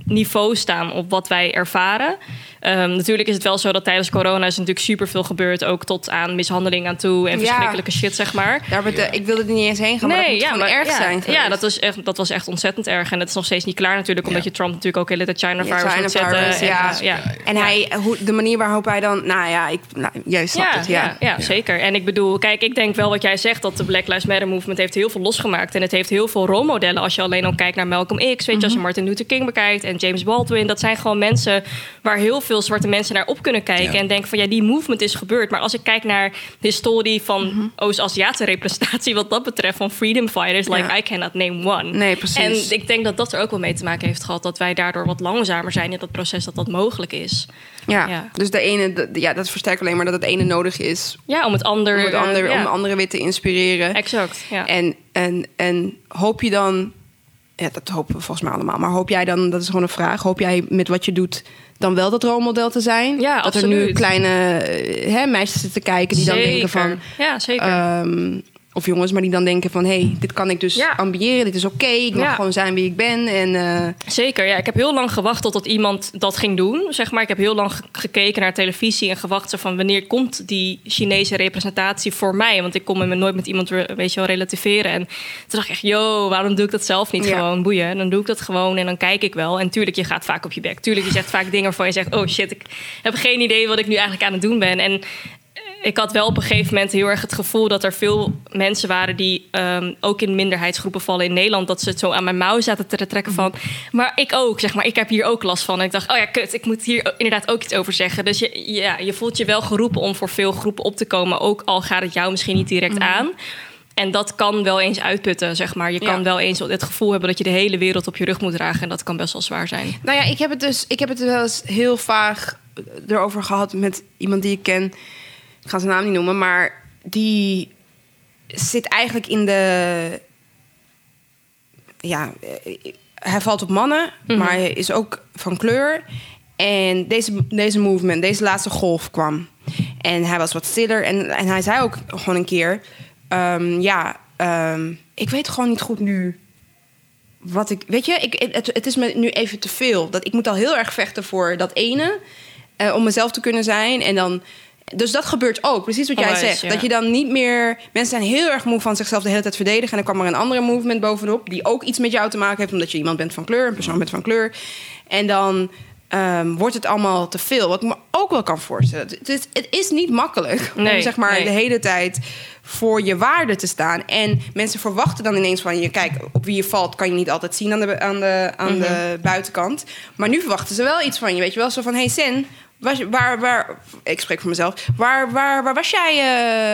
niveau staan op wat wij ervaren. Ehm, natuurlijk is het wel zo dat tijdens corona is natuurlijk superveel gebeurd. Ook tot aan mishandeling aan toe en Ja. verschrikkelijke shit, zeg maar. Daar ik wilde er niet eens heen gaan, maar dat moet gewoon erg ja, zijn Ja, dat was, echt, dat was echt ontzettend erg. En dat is nog steeds niet klaar natuurlijk. Omdat Ja. je Trump natuurlijk ook heel de China Ja, virus China moet zetten. virus, En, ja. ja. En hij, hoe, de manier waarop hij dan... Nou ja, ik, nou, jij snapt Ja, het, ja. ja, ja, zeker. En ik bedoel, kijk, ik denk wel wat jij zegt... dat de Black Lives Matter movement heeft heel veel losgemaakt. En het heeft heel veel rolmodellen. Als je alleen al kijkt naar Malcolm X... weet je, Mhm. als je Martin Luther King bekijkt en James Baldwin... dat zijn gewoon mensen waar heel veel zwarte mensen naar op kunnen kijken... Ja. en denken van, ja, die movement is gebeurd. Maar als ik kijk naar de historie van Mhm. Oost-Aziatische representatie... wat dat betreft, van freedom fighters... like Ja. I cannot name one. Nee, precies. En ik denk dat dat er ook wel mee te maken heeft gehad... dat wij daardoor wat langzamer zijn in dat proces dat dat mogelijk is. Ja, Ja. dus de ene, de- ja, dat versterkt alleen maar dat het ene nodig is... Ja, om het ander... om, het ander, ja. om anderen weer te inspireren. Exact, ja. En, en, en hoop je dan ja, dat hopen we volgens mij allemaal. Maar hoop jij dan, dat is gewoon een vraag, hoop jij met wat je doet dan wel dat rolmodel te zijn? Ja, dat er nu kleine eh, hè, meisjes zitten kijken die dan denken van... Ja, zeker. ehm, of jongens, maar die dan denken van... hé, hey, dit kan ik dus Ja. ambiëren, dit is oké. ik mag Ja. gewoon zijn wie ik ben. En, eh, Zeker, ja. Ik heb heel lang gewacht totdat iemand dat ging doen. Zeg maar. Ik heb heel lang ge- gekeken naar televisie en gewacht van wanneer komt die Chinese representatie voor mij? Want ik kon me nooit met iemand weet je wel, relativeren. En toen dacht ik echt, yo, waarom doe ik dat zelf niet Ja. gewoon? Boeien. Dan doe ik dat gewoon en dan kijk ik wel. En tuurlijk, je gaat vaak op je bek. Tuurlijk, je zegt vaak dingen waarvan je zegt, oh shit, ik heb geen idee wat ik nu eigenlijk aan het doen ben. En ik had wel op een gegeven moment heel erg het gevoel dat er veel mensen waren die ehm, ook in minderheidsgroepen vallen in Nederland. Dat ze het zo aan mijn mouw zaten te trekken van. Maar ik ook, zeg maar. Ik heb hier ook last van. En ik dacht, oh ja, kut, ik moet hier inderdaad ook iets over zeggen. Dus je, ja, je voelt je wel geroepen om voor veel groepen op te komen. Ook al gaat het jou misschien niet direct aan. En dat kan wel eens uitputten, zeg maar. Je kan Ja. wel eens het gevoel hebben dat je de hele wereld op je rug moet dragen. En dat kan best wel zwaar zijn. Nou ja, ik heb het dus ik heb het wel eens heel vaag erover gehad met iemand die ik ken. Ik ga zijn naam niet noemen, maar die zit eigenlijk in de. Ja, eh, hij valt op mannen, maar hij is ook van kleur. En deze, deze movement, deze laatste golf kwam. En hij was wat stiller. En, en hij zei ook gewoon een keer: ehm, Ja, ehm, ik weet gewoon niet goed nu wat ik. Weet je, ik, het, het is me nu even te veel. Dat, ik moet al heel erg vechten voor dat ene. eh, om mezelf te kunnen zijn. En dan. Dus dat gebeurt ook, precies wat jij zegt. ja. Dat je dan niet meer. Mensen zijn heel erg moe van zichzelf de hele tijd verdedigen. En dan kwam er een andere movement bovenop. Die ook iets met jou te maken heeft. Omdat je iemand bent van kleur, een persoon bent van kleur. En dan ehm, wordt het allemaal te veel. Wat ik me ook wel kan voorstellen. Het is, het is niet makkelijk om zeg maar nee. de hele tijd voor je waarde te staan. En mensen verwachten dan ineens van je... kijk, op wie je valt kan je niet altijd zien aan de, aan de, aan Mhm. de buitenkant. Maar nu verwachten ze wel iets van je. Weet je wel, zo van... hey Sen, was, waar, waar... Ik spreek voor mezelf. Waar, waar, waar was jij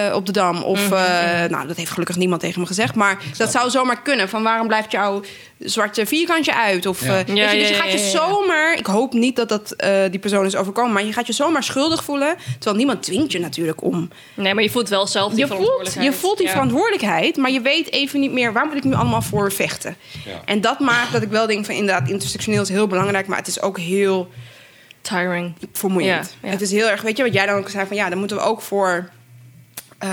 eh, op de Dam? Of, Mhm, eh, nou, dat heeft gelukkig niemand tegen me gezegd. Maar dat zou zomaar kunnen. Van waarom blijft jouw zwarte vierkantje uit? Of, Ja. eh, Ja, je, dus je gaat je zomaar... Ik hoop niet dat dat die persoon is overkomen. Maar je gaat je zomaar schuldig voelen. Terwijl niemand dwingt je natuurlijk om Nee, maar je voelt wel zelf die je voelt, verantwoordelijkheid. je voelt die verantwoordelijkheid, maar je weet even niet meer waar moet ik nu allemaal voor vechten. En dat maakt dat ik wel denk van inderdaad, intersectioneel is heel belangrijk, maar het is ook heel Tiring. vermoeiend. Ja, ja. Het is heel erg, weet je wat jij dan ook zei van ja, dan moeten we ook voor eh,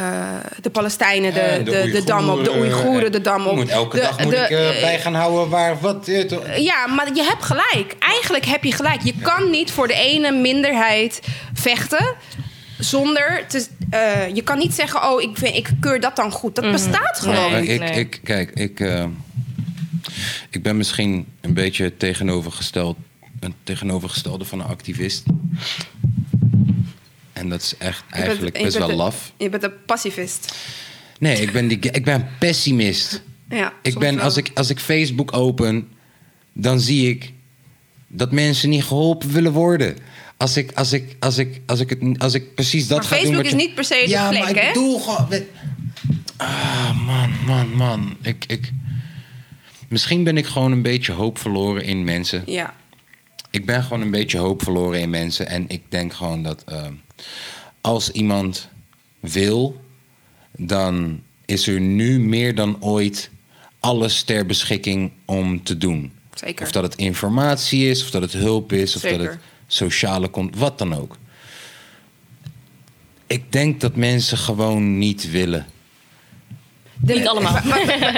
de Palestijnen, de, En de, de, dam op, de Oeigoeren, de dam op. Ik moet elke de- dag moet de- ik eh, eh, bij gaan houden waar wat. eh, ja, maar je hebt gelijk. Eigenlijk heb je gelijk. Je kan niet voor de ene minderheid vechten zonder te. eh, je kan niet zeggen, oh, ik, vind, ik keur dat dan goed. Dat bestaat gewoon. Nee. Maar ik, ik, kijk, ik, eh, ik ben misschien een beetje tegenovergesteld, een tegenovergestelde van een activist. En dat is echt bent- eigenlijk best wel laf. Je bent een pacifist. Nee, ik ben, die, ik ben pessimist. Ja, Ik ben, als ik, als ik Facebook open, dan zie ik dat mensen niet geholpen willen worden. Als ik, als ik, als ik, als ik, het, als ik precies dat Maar ga doen. Facebook is niet per se de ja, plek, maar ik hè? bedoel gewoon. Ah, man, man, man. Ik, ik, misschien ben ik gewoon een beetje hoop verloren in mensen. Ja. Ik ben gewoon een beetje hoop verloren in mensen. En ik denk gewoon dat eh, als iemand wil, dan is er nu meer dan ooit alles ter beschikking om te doen. Zeker. Of dat het informatie is, of dat het hulp is, of dat het sociale komt, wat dan ook. Ik denk dat mensen gewoon niet willen. De- Niet allemaal.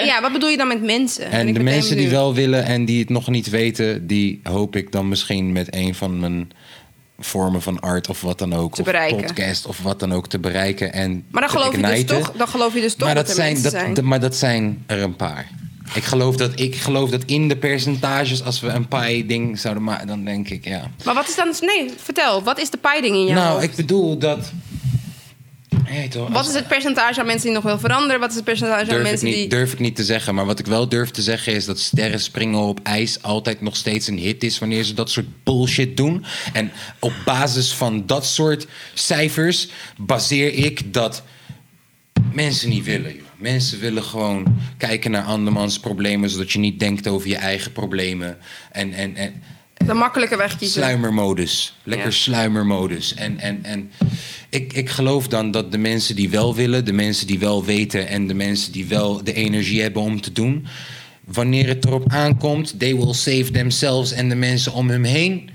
Ja, wat bedoel je dan met mensen? En de mensen die wel willen en die het nog niet weten, die hoop ik dan misschien met een van mijn vormen van art of wat dan ook, Te of bereiken. podcast of wat dan ook te bereiken. En Maar dan te geloof, je dus toch, dan geloof je dus toch maar dat, dat, er zijn, mensen dat, zijn. de- maar dat zijn er een paar. Ik geloof dat, ik geloof dat in de percentages, als we een pie-ding zouden maken, dan denk ik ja. Maar wat is dan... Nee, vertel. Wat is de pie-ding in jou? nou, ik bedoel dat. Toch, Wat is het percentage aan mensen die nog wil veranderen? Wat is het percentage aan durf mensen niet, die... durf ik niet te zeggen. Maar wat ik wel durf te zeggen is dat sterren springen op ijs altijd nog steeds een hit is wanneer ze dat soort bullshit doen. En op basis van dat soort cijfers baseer ik dat mensen niet willen. joh. Mensen willen gewoon kijken naar andermans problemen, zodat je niet denkt over je eigen problemen. En, en, en De makkelijke weg kiezen. sluimermodus. Lekker Ja. sluimermodus. En, en, en ik, ik geloof dan dat de mensen die wel willen, de mensen die wel weten en de mensen die wel de energie hebben om te doen, wanneer het erop aankomt, they will save themselves en de mensen om hem heen.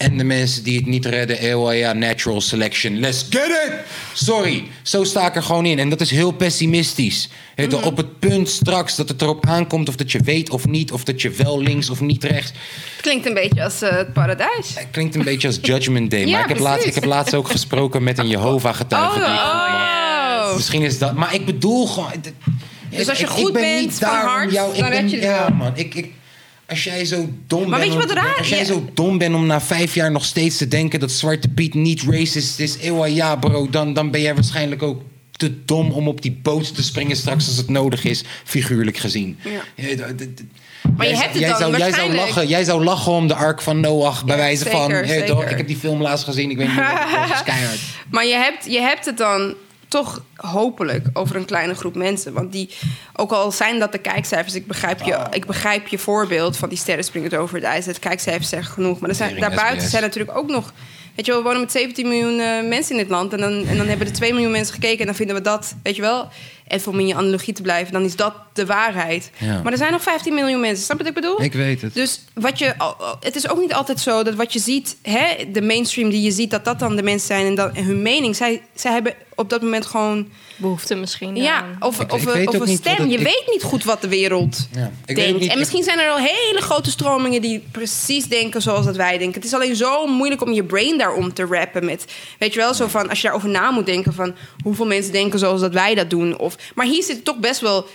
En de mensen die het niet redden, oh ja, natural selection. Let's get it! Sorry, zo sta ik er gewoon in. En dat is heel pessimistisch. Het, Mhm. Op het punt straks dat het erop aankomt of dat je weet of niet... of dat je wel links of niet rechts... Het klinkt een beetje als eh, het paradijs. Het klinkt een beetje als Judgment Day. Ja, maar ik heb, laatst, ik heb laatst ook gesproken met een Jehovah-getuige. Oh, die ik oh. volg. Misschien is dat... Maar ik bedoel gewoon... Dus als je ik- goed ik ben bent niet van hart, jou, ik dan red je Ja, man. Ik, ik, als jij zo dom Maar bent... weet je om- wat raar- Als jij ja. zo dom bent om na vijf jaar nog steeds te denken... dat Zwarte Piet niet racist is... eeuw, ja, bro, dan, dan ben jij waarschijnlijk ook te dom... om op die boot te springen straks als het nodig is. Figuurlijk gezien. Ja. Maar je Jij hebt het jij dan zou, jij zou lachen, Jij zou lachen om de Ark van Noach, bij Ja, wijze zeker, van... hè, toch? Ik heb die film laatst gezien, ik weet niet meer. Dat is keihard. Maar je hebt, je hebt het dan toch hopelijk over een kleine groep mensen. Want die, ook al zijn dat de kijkcijfers, ik begrijp je, ik begrijp je voorbeeld van die sterren springen over het ijs. Het kijkcijfers zeggen genoeg. Maar er zijn, daarbuiten zijn natuurlijk ook nog. Weet je wel, we wonen met 17 miljoen eh, mensen in dit land. En dan, en dan hebben er 2 miljoen mensen gekeken. En dan vinden we dat, weet je wel. Even om in je analogie te blijven, dan is dat de waarheid. Ja. Maar er zijn nog 15 miljoen mensen. Snap je wat ik bedoel? Ik weet het. Dus wat je, het is ook niet altijd zo dat wat je ziet, hè, de mainstream die je ziet, dat dat dan de mensen zijn en, dat, en hun mening. Zij, zij hebben op dat moment gewoon. Behoefte misschien. Ja, aan. of, Ik- of, ik of een stem. het- je ik- weet niet goed wat de wereld Ja, ik weet denkt. en misschien zijn er al hele grote stromingen die precies denken zoals dat wij denken. Het is alleen zo moeilijk om je brain daarom te rappen. Met, weet je wel, zo van als je daarover na moet denken van hoeveel mensen denken zoals dat wij dat doen. Of, maar hier zit toch best wel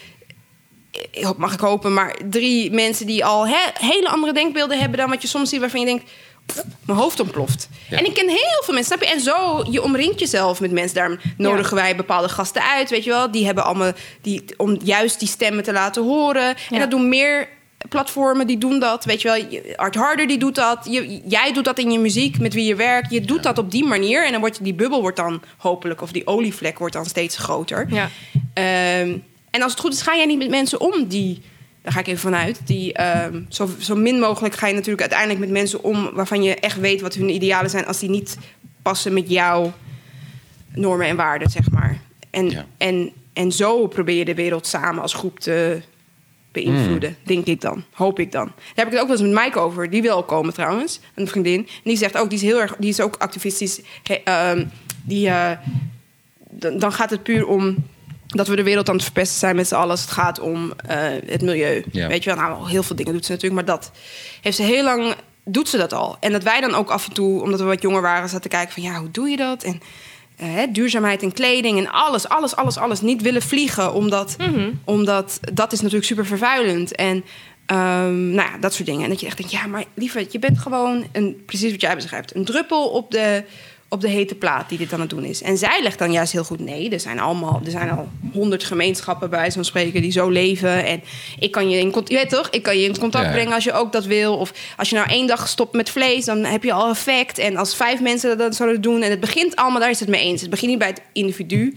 ik hoop- mag ik hopen, maar drie mensen die al he- hele andere denkbeelden hebben dan wat je soms ziet, waarvan je denkt, "Pff, mijn hoofd ontploft. Ja. En ik ken heel veel mensen, snap je? En zo, je omringt jezelf met mensen. Daarom nodigen wij bepaalde gasten uit, weet je wel? Die hebben allemaal, die, om juist die stemmen te laten horen. En dat doen meer platformen, die doen dat, weet je wel? Art Harder, die doet dat. Je, jij doet dat in je muziek, met wie je werkt. Je doet dat op die manier. En dan wordt die bubbel wordt dan hopelijk, of die olievlek wordt dan steeds groter. Ja. Ehm, en als het goed is, ga jij niet met mensen om die. Daar ga ik even vanuit. Die, ehm, zo, zo min mogelijk ga je natuurlijk uiteindelijk met mensen om waarvan je echt weet wat hun idealen zijn, als die niet passen met jouw normen en waarden, zeg maar. En, Ja. en, en zo probeer je de wereld samen als groep te beïnvloeden, Hmm. denk ik dan. Hoop ik dan. Daar heb ik het ook wel eens met Mike over. Die wil komen trouwens, een vriendin. En die zegt ook, die is heel erg, die is ook activistisch. Ehm, die, eh, dan, gaat het puur om dat we de wereld aan het verpesten zijn met z'n allen als het gaat om eh, het milieu. Weet je wel, nou, heel veel dingen doet ze natuurlijk, maar dat heeft ze heel lang, doet ze dat al. En dat wij dan ook af en toe, omdat we wat jonger waren, zaten te kijken van ja, hoe doe je dat? En hè, duurzaamheid en kleding en alles, alles, alles, alles. Niet willen vliegen, omdat, omdat dat is natuurlijk super vervuilend. En ehm, nou ja, dat soort dingen. En dat je echt denkt, ja, maar lieverd, je bent gewoon, een, precies wat jij beschrijft, een druppel op de, op de hete plaat die dit aan het doen is. En zij legt dan juist heel goed, nee, er zijn, allemaal, er zijn al honderd gemeenschappen bij zo'n spreken die zo leven. En ik kan je in, je weet toch, ik kan je in contact Ja. brengen als je ook dat wil. Of als je nou één dag stopt met vlees, dan heb je al effect. En als vijf mensen dat zouden doen. En het begint allemaal, daar is het mee eens. Het begint niet bij het individu.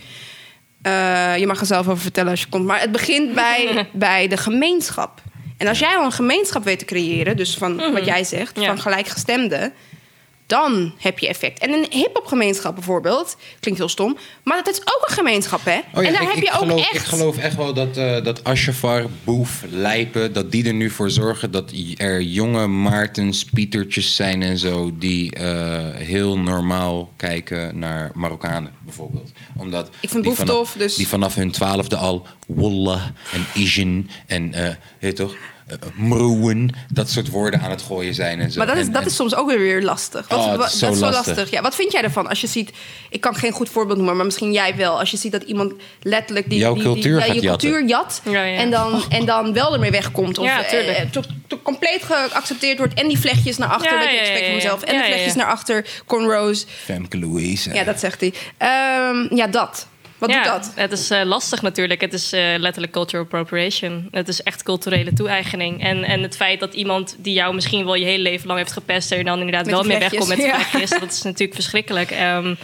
Eh, je mag er zelf over vertellen als je komt. Maar het begint bij, bij de gemeenschap. En als jij al een gemeenschap weet te creëren, dus van wat jij zegt, Ja. van gelijkgestemden, dan heb je effect. En een hip-hop gemeenschap bijvoorbeeld, klinkt heel stom, maar dat is ook een gemeenschap, hè? Oh ja, en daar ik, heb je ook geloof, echt. Ik geloof echt wel dat, eh dat Ashafar, Boef, Lijpen... dat die er nu voor zorgen dat er jonge Maartens, Pietertjes zijn en zo... die eh, heel normaal kijken naar Marokkanen, bijvoorbeeld. Omdat Ik vind die Boef vanaf- tof, dus- Die vanaf hun twaalfde al Wallah en Ijin en... eh weet je toch? Eh, Mroen, dat soort woorden aan het gooien zijn en zo. Maar dat is, En- dat en- is soms ook weer weer lastig. Wat, Oh, is dat is zo lastig. lastig. Ja, wat vind jij ervan als je ziet... Ik kan geen goed voorbeeld noemen, maar misschien jij wel. Als je ziet dat iemand letterlijk... Die, Jouw die, die- cultuur ja, je cultuur jat. Ja, ja. En, dan, en dan wel ermee wegkomt. Of Ja, tuurlijk. eh, to- to- compleet geaccepteerd wordt. En die vlechtjes naar achter, je ja, expect ja, van ja. mezelf. En Ja, de vlechtjes ja. naar achter, cornrows. Femke Louise. Ja, dat zegt hij. Ehm, ja, dat. Wat ja, doet dat? Het is eh, lastig natuurlijk. Het is eh, letterlijk cultural appropriation. Het is echt culturele toe-eigening. En, en het feit dat iemand die jou misschien wel je hele leven lang heeft gepest... er dan inderdaad wel mee wegkomt met de vlechtjes, ja. dat is natuurlijk verschrikkelijk. Ehm,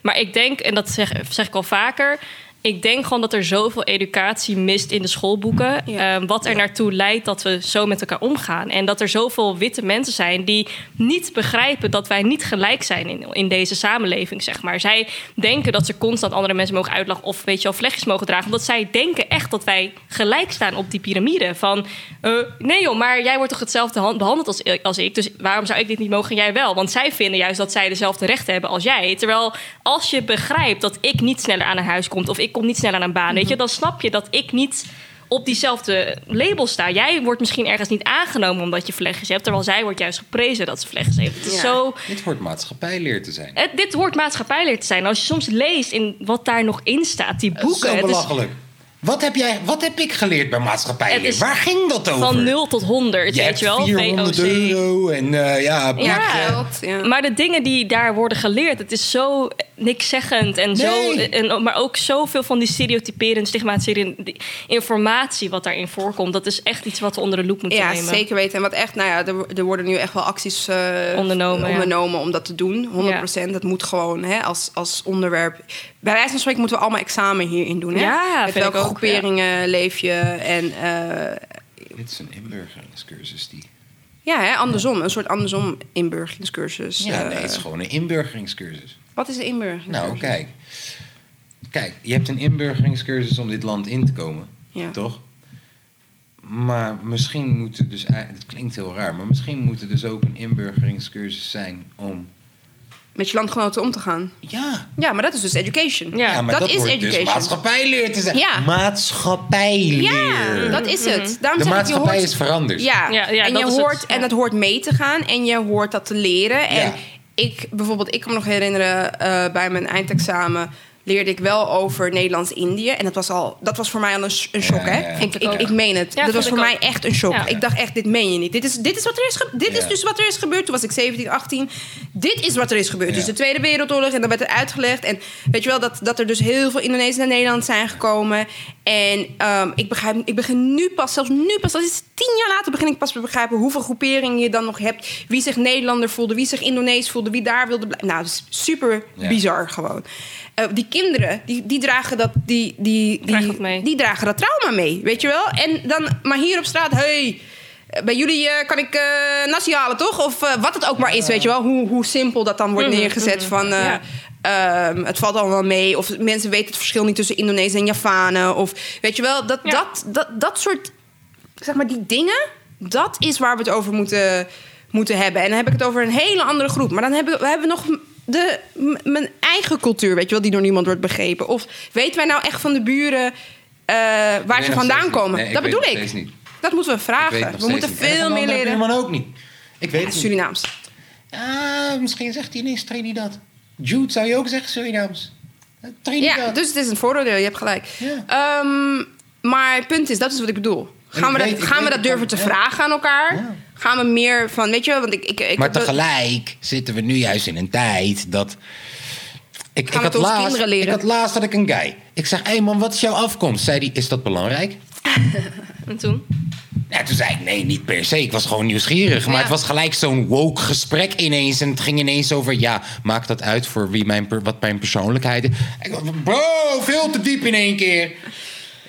maar ik denk, en dat zeg, zeg ik al vaker... Ik denk gewoon dat er zoveel educatie mist in de schoolboeken. Ja. eh, wat er naartoe leidt dat we zo met elkaar omgaan. En dat er zoveel witte mensen zijn die niet begrijpen dat wij niet gelijk zijn in, in deze samenleving, zeg maar. Zij denken dat ze constant andere mensen mogen uitlachen of weet je wel, vlechtjes mogen dragen. Omdat zij denken echt dat wij gelijk staan op die piramide. Van eh, nee joh, maar jij wordt toch hetzelfde hand- behandeld als, als ik. Dus waarom zou ik dit niet mogen en jij wel? Want zij vinden juist dat zij dezelfde rechten hebben als jij. Terwijl als je begrijpt dat ik niet sneller aan een huis kom of ik kom niet sneller aan een baan, weet je, dan snap je dat ik niet op diezelfde label sta. Jij wordt misschien ergens niet aangenomen omdat je vlechtjes hebt, terwijl zij wordt juist geprezen dat ze vlechtjes heeft. Het is Ja. zo. Dit hoort maatschappijleer te zijn. Het, dit hoort maatschappijleer te zijn. Als je soms leest in wat daar nog in staat, die Dat is boeken. het is belachelijk. Wat heb, jij, wat heb ik geleerd bij maatschappijleer? is Waar ging dat over? van 0 tot 100, je weet hebt je wel? 400 VOC. euro en eh, ja, Ja. Geld, ja. Maar de dingen die daar worden geleerd, het is zo nikszeggend en zo. En, maar ook zoveel van die stereotyperende, stigmatiserende die informatie wat daarin voorkomt. Dat is echt iets wat we onder de loep moeten Ja, nemen. zeker weten. En wat echt, nou ja, er, er worden nu echt wel acties eh, Ondernomen, ja. om dat te doen. 100% Dat moet gewoon hè, als, als onderwerp. Bij wijze van spreken moeten we allemaal examen hierin doen. Hè? Ja, vind ik ook, groeperingen leef je? En eh, Dit is een inburgeringscursus die... ja, hè, andersom. Een soort andersom inburgeringscursus. Ja, nee, het is gewoon een inburgeringscursus. Wat is een inburgeringscursus? Nou, kijk. Kijk, je hebt een inburgeringscursus om dit land in te komen. Ja. Toch? Maar misschien moet er dus... Het klinkt heel raar, maar misschien moet er dus ook een inburgeringscursus zijn om... Met je landgenoten om te gaan. Ja, Ja, maar dat is dus education. Ja, ja maar dat, dat is wordt education. dus maatschappijleer te zijn. Ja. Maatschappijleer. Ja, dat is het. Daarom De zeg ik, je maatschappij hoort- is veranderd. Ja, Ja, ja, en, dat je is het, hoort, en dat hoort mee te gaan en je hoort dat te leren. En Ja. ik bijvoorbeeld, ik kan me nog herinneren, eh, bij mijn eindexamen leerde ik wel over Nederlands-Indië. En dat was, al, dat was voor mij al een, een shock, Ja, hè? ja, ja. Ik, ik ik, meen het. Ja, dat was voor mij ook. echt een shock. Ja. Ik dacht echt, dit meen je niet. Dit is, dit is, wat, er is, ge- dit Ja. is dus wat er is gebeurd. Toen was ik 17, 18. Dit is wat er is gebeurd. Ja. Dus de Tweede Wereldoorlog. En dan werd er uitgelegd. En weet je wel, dat, dat er dus heel veel Indonesiërs naar Nederland zijn gekomen. En ehm, ik, begrijp, ik begin nu pas, zelfs nu pas, dat is tien jaar later, begin ik pas te begrijpen hoeveel groeperingen je dan nog hebt. Wie zich Nederlander voelde, wie zich Indonees voelde, wie daar wilde blijven. Nou, dat is super Ja. bizar gewoon. Eh, die kinderen, die, die dragen dat, die, die, die, dat mee. die dragen dat trauma mee, weet je wel? En dan, maar hier op straat, hey, bij jullie eh, kan ik eh nasi halen, toch? Of eh, wat het ook maar is, weet je wel? Hoe, hoe simpel dat dan wordt Mhm, neergezet mhm. van... eh, Ja. ehm, het valt allemaal mee. Of mensen weten het verschil niet tussen Indonesië en Javanen. Of weet je wel, dat, Ja. dat, dat, dat soort, zeg maar, die dingen... dat is waar we het over moeten, moeten hebben. En dan heb ik het over een hele andere groep. Maar dan hebben we, we hebben nog de, mijn eigen cultuur, weet je wel... die door niemand wordt begrepen. Of weten wij nou echt van de buren... eh, waar ze vandaan komen? Nee, dat bedoel ik. niet. Dat moeten we vragen. We moeten niet. Veel meer leren. buurman ook niet. Ik weet Ja, het niet. Surinaams. Ah, misschien zegt hij ineens Trinidad. Jude zou je ook zeggen Surinaams. Eh, Trinidad. Ja, dus het is een vooroordeel. Je hebt gelijk. Ja. Ehm, maar het punt is, dat is wat ik bedoel. Gaan we dat, weet- gaan we dat durven te ja. vragen aan elkaar? Ja. Gaan we meer van, weet je want ik... ik, ik maar tegelijk zitten we nu juist in een tijd dat... Ik, ik, had laatst, ik had laatst had ik een guy. Ik zeg, hé hey man, wat is jouw afkomst? Zei hij, is dat belangrijk? En toen? Ja, toen zei ik, nee, niet per se. Ik was gewoon nieuwsgierig. Maar Ja. het was gelijk zo'n woke gesprek ineens. En het ging ineens over, ja, maakt dat uit voor wie mijn, wat mijn persoonlijkheid is? Bro, veel te diep in één keer.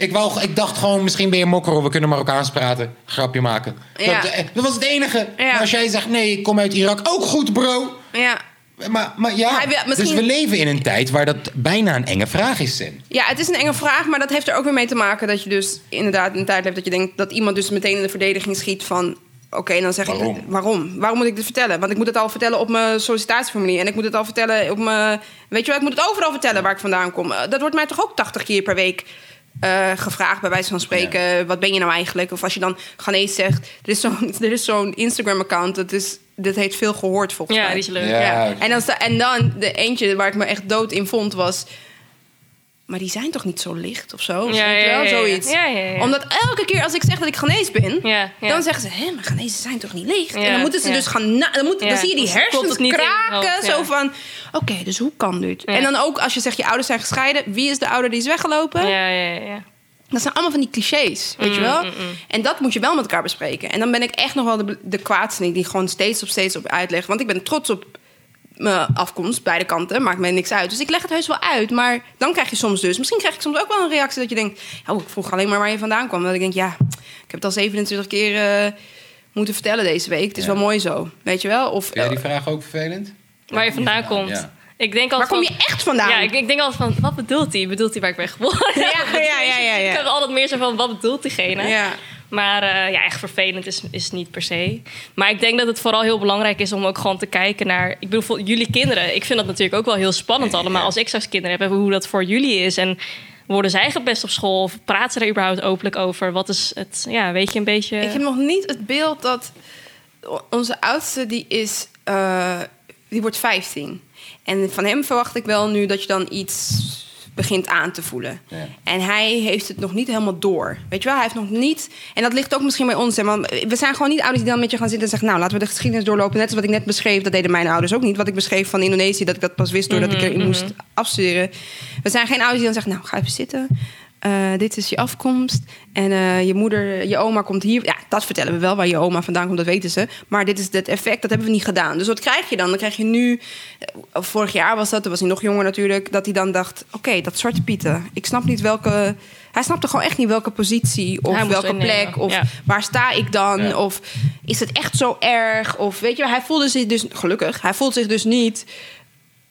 Ik, wou, ik dacht gewoon, misschien ben je mokkero, we kunnen Marokkaans praten. Grapje maken. Ja. Dat, eh, dat was het enige. Ja. Maar als jij zegt, nee, ik kom uit Irak, ook goed, bro. Ja. Maar, maar ja, Hij wil- misschien- dus we leven in een tijd waar dat bijna een enge vraag is, Sen. ja, het is een enge vraag, maar dat heeft er ook weer mee te maken... dat je dus inderdaad een tijd hebt dat je denkt... dat iemand dus meteen in de verdediging schiet van... Oké, dan zeg Waarom? ik, waarom? Waarom moet ik dit vertellen? Want ik moet het al vertellen op mijn sollicitatieformulier. En ik moet het al vertellen op mijn... Weet je wel, ik moet het overal vertellen waar ik vandaan kom. Eh, Dat wordt mij toch ook 80 keer per week eh, gevraagd, bij wijze van spreken. Wat ben je nou eigenlijk? Of als je dan Ghanese zegt... Er is zo'n er is zo'n Instagram-account, dat, is, dat heeft veel gehoord volgens Ja, mij. die is leuk. Ja. Ja. En, dan, sta- en dan de eentje waar ik me echt dood in vond was... Maar die zijn toch niet zo licht of zo? Ja, ja, wel, ja, ja. zoiets. Omdat elke keer als ik zeg dat ik Ghanese ben... Dan zeggen ze... Hé, maar Ghanese zijn toch niet licht? En dan moeten ze dus gaan... dan, moet, dan zie je die hersens kraken. Zo van... Oké, dus hoe kan dit? En dan ook als je zegt je ouders zijn gescheiden... Wie is de ouder die is weggelopen? Ja, ja, ja. Dat zijn allemaal van die clichés, weet je Mm, wel? En dat moet je wel met elkaar bespreken. En dan ben ik echt nog wel de, de kwaadste die gewoon steeds op steeds op uitlegt. Want ik ben trots op mijn afkomst, beide kanten, maakt mij niks uit. Dus ik leg het heus wel uit, maar dan krijg je soms dus... Misschien krijg ik soms ook wel een reactie dat je denkt... Ja, ik vroeg alleen maar waar je vandaan kwam. Dat ik denk, ja, ik heb het al 27 keer eh, moeten vertellen deze week. Het is Ja. wel mooi zo, weet je wel? Of, Vind jij die eh, vraag ook vervelend? Waar je vandaan komt. Ja. Ik denk waar kom je echt vandaan? Ja, ik, ik denk altijd van, wat bedoelt hij? Bedoelt hij waar ik ben geboren? Ja, ja, ja, ja, ja. Ik heb altijd meer zo van, wat bedoelt diegene? Ja. Maar eh, ja, echt vervelend is, is niet per se. Maar ik denk dat het vooral heel belangrijk is om ook gewoon te kijken naar... Ik bedoel, jullie kinderen. Ik vind dat natuurlijk ook wel heel spannend allemaal. Als ik straks kinderen heb, hoe dat voor jullie is. En worden zij gepest op school? Of praten ze er überhaupt openlijk over? Wat is het, ja, weet je een beetje... Ik heb nog niet het beeld dat onze oudste die is, eh, die wordt 15. En van hem verwacht ik wel nu dat je dan iets begint aan te voelen. Ja. En hij heeft het nog niet helemaal door. Weet je wel, hij heeft nog niet... En dat ligt ook misschien bij ons. Hè, want we zijn gewoon niet ouders die dan met je gaan zitten en zeggen... nou, laten we de geschiedenis doorlopen. Net als wat ik net beschreef, dat deden mijn ouders ook niet. Wat ik beschreef van Indonesië, dat ik dat pas wist... doordat ik erin moest afstuderen. We zijn geen ouders die dan zeggen... nou, ga even zitten. Eh, dit is je afkomst. En eh, je moeder, je oma komt hier. Ja, dat vertellen we wel. Waar je oma vandaan komt, dat weten ze. Maar dit is het effect, dat hebben we niet gedaan. Dus wat krijg je dan? Dan krijg je nu... eh, Vorig jaar was dat, toen was hij nog jonger natuurlijk... dat hij dan dacht, oké, dat Zwarte Pieten. Ik snap niet welke... Hij snapte gewoon echt niet welke positie of Hij welke plek... of ja. waar sta ik dan? Ja. Of is het echt zo erg? Of weet je, hij voelde zich dus... Gelukkig, hij voelt zich dus niet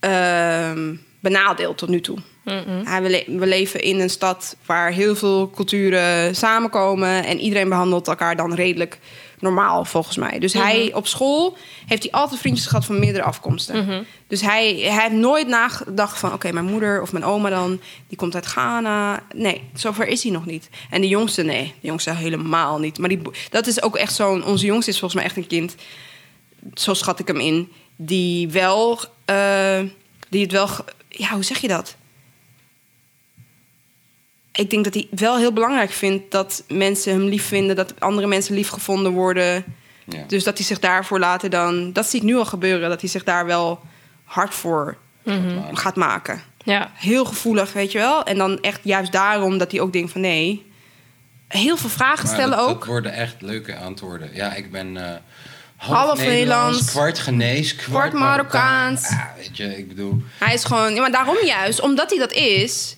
ehm, benadeeld tot nu toe. Hij, we, le- we leven in een stad waar heel veel culturen samenkomen... en iedereen behandelt elkaar dan redelijk normaal, volgens mij. Dus hij op school heeft hij altijd vriendjes gehad van meerdere afkomsten. Dus hij, hij heeft nooit nagedacht van... oké, mijn moeder of mijn oma dan, die komt uit Ghana. Nee, zover is hij nog niet. En de jongste, nee, de jongste helemaal niet. Maar die, dat is ook echt zo'n... Onze jongste is volgens mij echt een kind zo schat ik hem in, die wel, eh, die het wel, ja, hoe zeg je dat? Ik denk dat hij wel heel belangrijk vindt dat mensen hem lief vinden, dat andere mensen lief gevonden worden. Ja. Dus dat hij zich daarvoor later dan, dat zie ik nu al gebeuren, dat hij zich daar wel hard voor gaat maken. Ja. Heel gevoelig, weet je wel. En dan echt juist daarom dat hij ook denkt van nee. Heel veel vragen Maar stellen dat, ook. Dat worden echt leuke antwoorden. Ja, ik ben eh Half Nederlands, kwart Genees, kwart, kwart Marokkaans. Ja, weet je, ik bedoel... Hij is gewoon, ja, maar daarom juist, omdat hij dat is,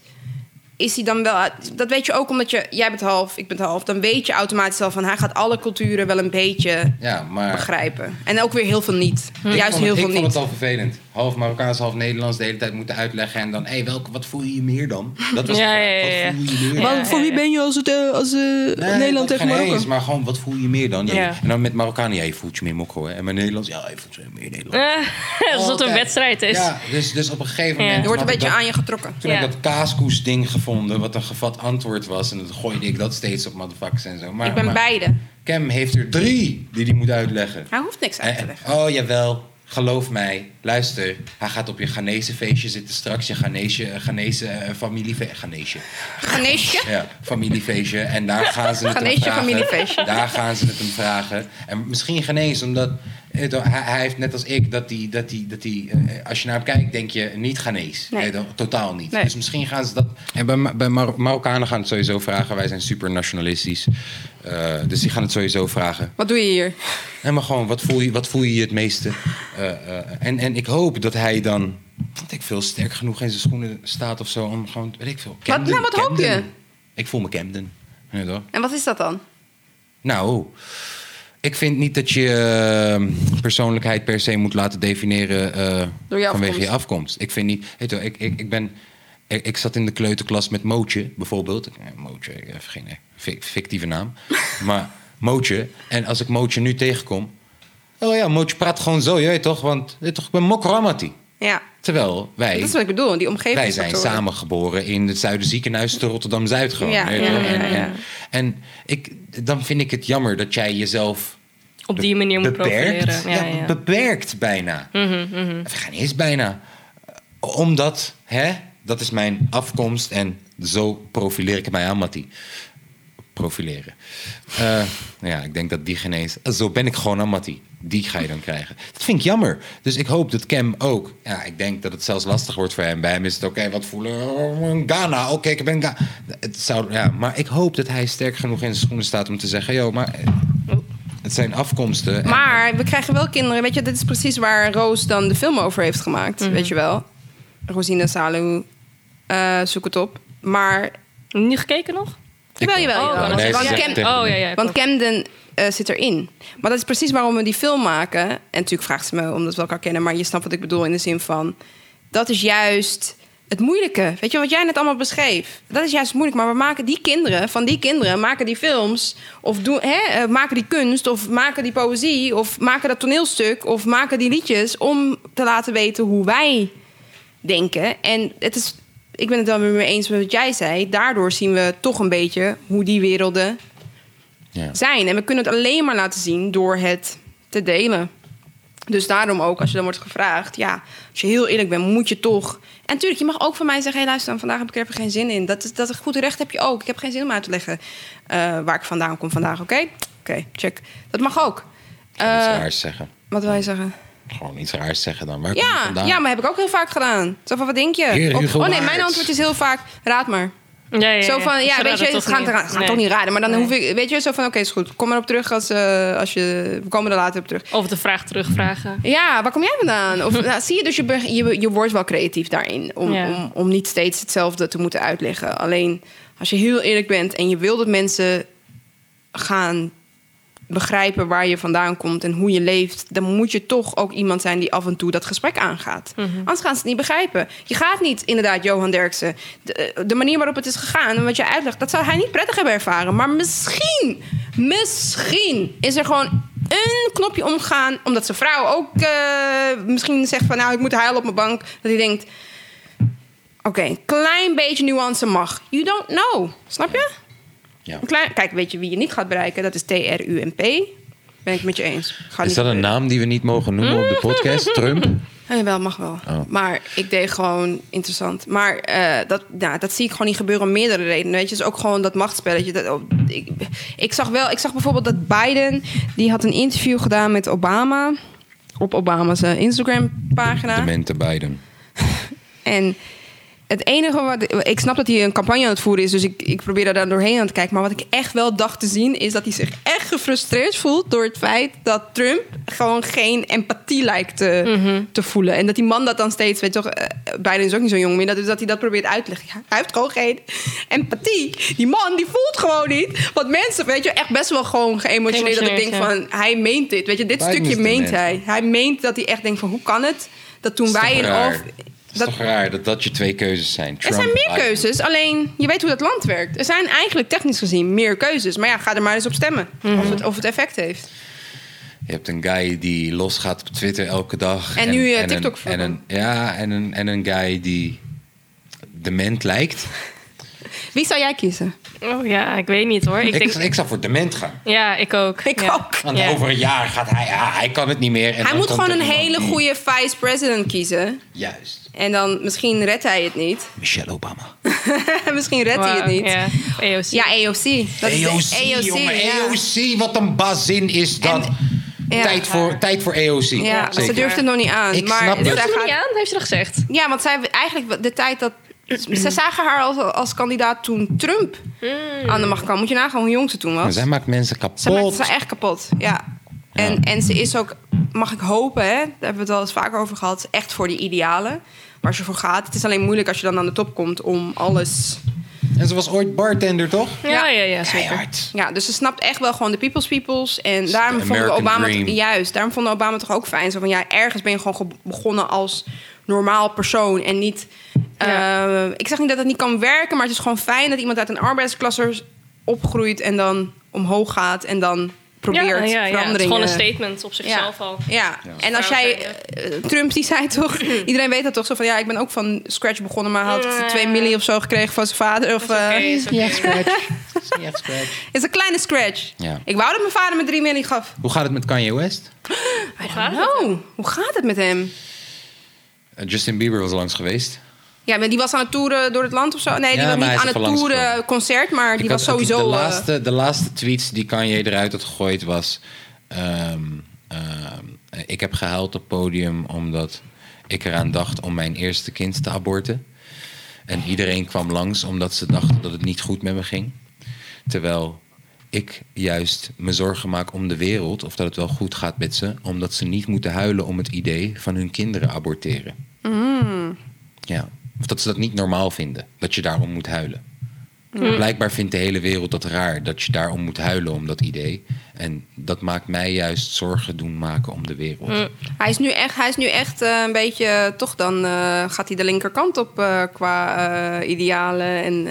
is hij dan wel. Dat weet je ook omdat je, jij bent half, ik ben half. Dan weet je automatisch al van hij gaat alle culturen wel een beetje Ja, maar... begrijpen. En ook weer heel veel niet. Juist vond heel veel ik vond niet. het al vervelend. Half Marokkaans, half Nederlands de hele tijd moeten uitleggen. En dan, hé, hey, welke, wat voel je meer dan? Dat was Ja. Wat voel je meer Ja, dan? Maar voor wie ben je als, het, eh, als eh, Nee, Nederland tegen geen Marokko? eens, maar gewoon, wat voel je meer dan? En dan met Marokkanen, ja, je voelt je meer mokro. Hè? En met Nederlands, ja, je voelt je meer Nederlands. Eh, Alsof het een wedstrijd is. Ja, dus, dus op een gegeven Ja. moment... Je wordt een beetje dat- aan je getrokken. Toen Ja. heb ik dat kaaskoes-ding gevonden, wat een gevat antwoord was. En dan gooide ik dat steeds op motherfuckers en zo. Maar, ik ben maar beide. Cam heeft er drie die hij moet uitleggen. Hij hoeft niks uit te En- leggen. oh, jawel. Geloof mij. Luister. Hij gaat op je Ghanese feestje zitten straks. Je Ghanese, Ghanese eh, familiefeestje. Ghanese. Ja, familiefeestje. En daar gaan ze het hem vragen. familiefeestje. Daar gaan ze het hem vragen. En misschien Ghanese, omdat... eh, Hij, hij heeft net als ik dat hij, dat hij, dat hij eh, als je naar hem kijkt, denk je niet Ghanese. Nee. Totaal niet. Nee. Dus misschien gaan ze dat. En bij, bij Mar- Marokkanen gaan het sowieso vragen. Wij zijn super nationalistisch. Eh, dus die gaan het sowieso vragen. Wat doe je hier? Nee, maar gewoon, wat voel je, wat voel je het meeste? Eh, eh, en, en ik hoop dat hij dan, wat ik veel, sterk genoeg in zijn schoenen staat of zo. Om gewoon, weet ik veel. Wat- nou, wat hoop je? Ik voel me Camden. Ja? En wat is dat dan? Nou, ik vind niet dat je eh, persoonlijkheid per se moet laten definiëren Door je vanwege afkomst. je afkomst. Ik vind niet, weet je, ik, ik, ik ben, ik, ik zat in de kleuterklas met Mootje bijvoorbeeld. Mootje, ik heb geen fictieve naam, maar Mootje. En als ik Mootje nu tegenkom, oh ja, Mootje praat gewoon zo, je weet toch? Want weet toch, ik ben Mokramati. Ja, Terwijl wij dat is wat ik bedoel. Die omgeving. wij zijn samen geboren in het Zuiderziekenhuis te Rotterdam-Zuid gewoon. Ja, ja, ja, en, ik, dan vind ik het jammer dat jij jezelf Op die manier moet beperkt, profileren. Ja, ja. beperkt bijna. Mhm, Of geen eens bijna. Omdat, hè, dat is mijn afkomst en zo profileer ik mij aan, Matti. Profileren. Eh, nou ja, ik denk dat die geen eens... Zo ben ik gewoon aan Matti. Die ga je dan krijgen. Dat vind ik jammer. Dus ik hoop dat Cam ook... Ja, ik denk dat het zelfs lastig wordt voor hem. Bij hem is het oké, wat voelen? Oh, Ghana, oké, ik ben Ghana. Het zou, ja, maar ik hoop dat hij sterk genoeg in zijn schoenen staat om te zeggen... Yo, maar... eh, Het zijn afkomsten. en- Maar we krijgen wel kinderen. Weet je, dit is precies waar Roos dan de film over heeft gemaakt. Mhm. Weet je wel. Rosina Salu. eh, zoek het op. Maar Niet gekeken nog? Jawel, jawel. Oh, Nee, is ze want Cam- oh me. ja, ja. want Camden eh, zit erin. Maar dat is precies waarom we die film maken. En natuurlijk vraagt ze me omdat we elkaar kennen. Maar je snapt wat ik bedoel in de zin van... Dat is juist het moeilijke. Weet je wat jij net allemaal beschreef? Dat is juist moeilijk. Maar we maken die kinderen, van die kinderen, maken die films. Of doen, hè, eh, maken die kunst. Of maken die poëzie. Of maken dat toneelstuk. Of maken die liedjes. Om te laten weten hoe wij denken. En het is... Ik ben het wel weer mee eens met wat jij zei. Daardoor zien we toch een beetje hoe die werelden Ja. zijn. En we kunnen het alleen maar laten zien door het te delen. Dus daarom ook, als je dan wordt gevraagd... ja, als je heel eerlijk bent, moet je toch... En natuurlijk, je mag ook van mij zeggen... hé, luister, dan, vandaag heb ik er even geen zin in. Dat, is, dat goed recht heb je ook. Ik heb geen zin om uit te leggen eh, waar ik vandaan kom vandaag, oké? Oké, check. Dat mag ook. Iets Eh, raars zeggen. wat wil je zeggen? Gewoon iets raars zeggen dan. Waar kom je Ja, vandaan? ja, maar heb ik ook heel vaak gedaan. Zo van, wat denk je? Heer Of- Hugo oh nee, mijn antwoord is heel vaak... raad maar. Ja, ja, Zo van, ja, Ze weet je, het gaat Nee. toch niet raden. Maar dan Nee. hoef ik, weet je, zo van, oké, is goed. Kom erop terug als, eh, als je, we komen er later op terug. Of de vraag terugvragen. Ja, waar kom jij vandaan? Of, nou, zie je, dus je, je, je wordt wel creatief daarin. Om, Ja. om, om niet steeds hetzelfde te moeten uitleggen. Alleen, als je heel eerlijk bent en je wil dat mensen gaan begrijpen waar je vandaan komt en hoe je leeft, dan moet je toch ook iemand zijn die af en toe dat gesprek aangaat. Anders gaan ze het niet begrijpen. Je gaat niet inderdaad Johan Derksen. De, de manier waarop het is gegaan en wat je uitlegt, dat zou hij niet prettig hebben ervaren. Maar misschien, misschien is er gewoon een knopje omgaan, omdat zijn vrouw ook eh, misschien zegt van nou ik moet huilen op mijn bank, dat hij denkt. Oké, een klein beetje nuance mag. You don't know. Snap je? Ja. Een klein, kijk, weet je wie je niet gaat bereiken? Dat is T-R-U-M-P. Ben ik met je eens. Ga Is dat een naam die we niet mogen noemen op de podcast? Trump? Ja, wel, mag wel. Oh. Maar ik deed gewoon interessant. Maar eh, dat, nou, dat zie ik gewoon niet gebeuren om meerdere redenen. Weet je, dus ook gewoon dat machtsspelletje. Dat, oh, ik, ik zag wel, ik zag bijvoorbeeld dat Biden, die had een interview gedaan met Obama. Op Obama's eh, Instagram-pagina. De mente Biden. En het enige wat... Ik snap dat hij een campagne aan het voeren is... dus ik, ik probeer daar doorheen aan te kijken. Maar wat ik echt wel dacht te zien... is dat hij zich echt gefrustreerd voelt... door het feit dat Trump gewoon geen empathie lijkt te, te voelen. En dat die man dat dan steeds... Weet je toch, eh, Biden is ook niet zo jong meer... Dat, dus dat hij dat probeert uit te leggen. Ja, hij heeft gewoon geen empathie. Die man, die voelt gewoon niet... wat mensen, weet je, echt best wel gewoon geëmotioneerd... dat ik denk van, hij meent dit. Weet je, dit Biden stukje meent hij. Hij meent dat hij echt denkt van... hoe kan het dat toen wij in is toch raar dat dat je twee keuzes zijn? Er zijn meer Biden. keuzes, alleen je weet hoe dat land werkt. Er zijn eigenlijk technisch gezien meer keuzes. Maar ja, ga er maar eens op stemmen. Of, het, of het effect heeft. Je hebt een guy die losgaat op Twitter elke dag. En nu, eh, een- TikTok en een, Ja, en een, en een guy die dement lijkt. Wie zou jij kiezen? Oh ja, ik weet niet hoor. Ik Ik, denk, ik, zou voor dement gaan. ja, ik ook. Ik ja. ook. Want Ja. over een jaar gaat hij... Ja, hij kan het niet meer. En hij moet gewoon een hele goede vice-president kiezen. Juist. En dan misschien redt hij het niet. Michelle Obama. misschien redt hij het niet. Ja, EOC. Ja, AOC. Dat is de AOC, jongen. ja. AOC, wat een bazin is dat. ja. tijd, voor, tijd voor AOC. Ja, ze durft het nog niet aan. Ik maar snap het. Doet ze gaat- niet aan? Heeft ze dat gezegd? Ja, want zij eigenlijk de tijd dat. Ze zagen haar als, als kandidaat toen Trump aan de macht kwam. Moet je nagaan hoe jong ze toen was. Maar zij maakt mensen Ze maakt kapot. ze echt kapot, ja. En, Ja. en ze is ook, mag ik hopen, hè, daar hebben we het wel eens vaker over gehad, echt voor die idealen waar ze voor gaat. Het is alleen moeilijk als je dan aan de top komt om alles. En ze was ooit bartender, toch? Ja, ja, ja, zeker. Keihard. Ja, dus ze snapt echt wel gewoon de people's peoples. En daarom American Obama dream. juist, daarom vonden we Obama toch ook fijn. Zo van ja, ergens ben je gewoon ge- begonnen als normaal persoon en niet. Ja. eh, ik zeg niet dat het niet kan werken, maar het is gewoon fijn dat iemand uit een arbeidsklasse opgroeit en dan omhoog gaat en dan probeert ja, ja, ja. Het is gewoon een statement op zichzelf al. Ja. en als jij... eh, Trump die zei toch... iedereen weet dat toch zo van... Ja, ik ben ook van scratch begonnen... maar had Ja. twee milli of zo gekregen van zijn vader. Of, is scratch. Ja, scratch. is een kleine scratch. Ja. Ik wou dat mijn vader me drie milli gaf. Hoe gaat het met Kanye West? Hoe gaat het? Hoe gaat het met hem? Eh, Justin Bieber was langs geweest. Ja, maar die was aan het toeren door het land of zo? Nee, die Ja, was niet aan het toeren concert... maar die Ik was had- sowieso... De eh, laatste, de laatste tweets die Kanye eruit had gegooid was... ehm, ehm, ik heb gehuild op podium omdat ik eraan dacht om mijn eerste kind te aborten. En iedereen kwam langs omdat ze dachten dat het niet goed met me ging. Terwijl ik juist me zorgen maak om de wereld, of dat het wel goed gaat met ze, omdat ze niet moeten huilen om het idee van hun kinderen aborteren. Ja, of dat ze dat niet normaal vinden, dat je daarom moet huilen. Blijkbaar vindt de hele wereld dat raar, dat je daarom moet huilen om dat idee. En dat maakt mij juist zorgen doen maken om de wereld. Hij is nu echt, hij is nu echt eh, een beetje, toch dan eh, gaat hij de linkerkant op eh, qua idealen en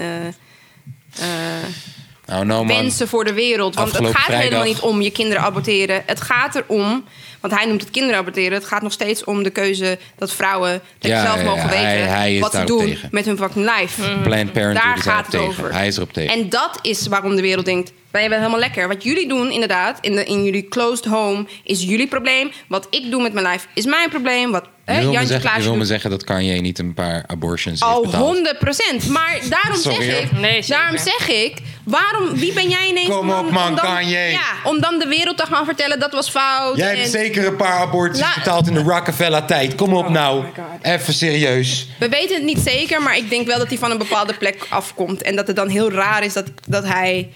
Nou, wensen voor de wereld. Want het gaat helemaal vrijdag- niet om je kinderen aborteren. Het gaat erom, want hij noemt het kinderen aborteren. Het gaat nog steeds om de keuze dat vrouwen Ja, zelf mogen weten hij- wat ze doen tegen. met hun fucking life. Planned Parenthood Daar gaat het tegen. over. Hij is erop tegen. En dat is waarom de wereld denkt: wij hebben het helemaal lekker. Wat jullie doen, inderdaad, in, de, in jullie closed home, is jullie probleem. Wat ik doe met mijn life, is mijn probleem. Wat je, hè, wil me Jantje zeggen, je wil me zeggen dat Kanye niet een paar abortions heeft al betaald? 100 procent. Maar daarom Sorry, zeg hoor. ik, Nee, zeker. daarom zeg ik, waarom, wie ben jij ineens Kom om, op, man, om dan, Kanye. Ja, om dan de wereld te gaan vertellen dat was fout. Jij en- hebt zeker een paar abortus La- betaald in de Rockefeller-tijd. Kom op nou. my God. Even serieus. We weten het niet zeker, maar ik denk wel dat hij van een bepaalde plek afkomt. En dat het dan heel raar is dat, dat hij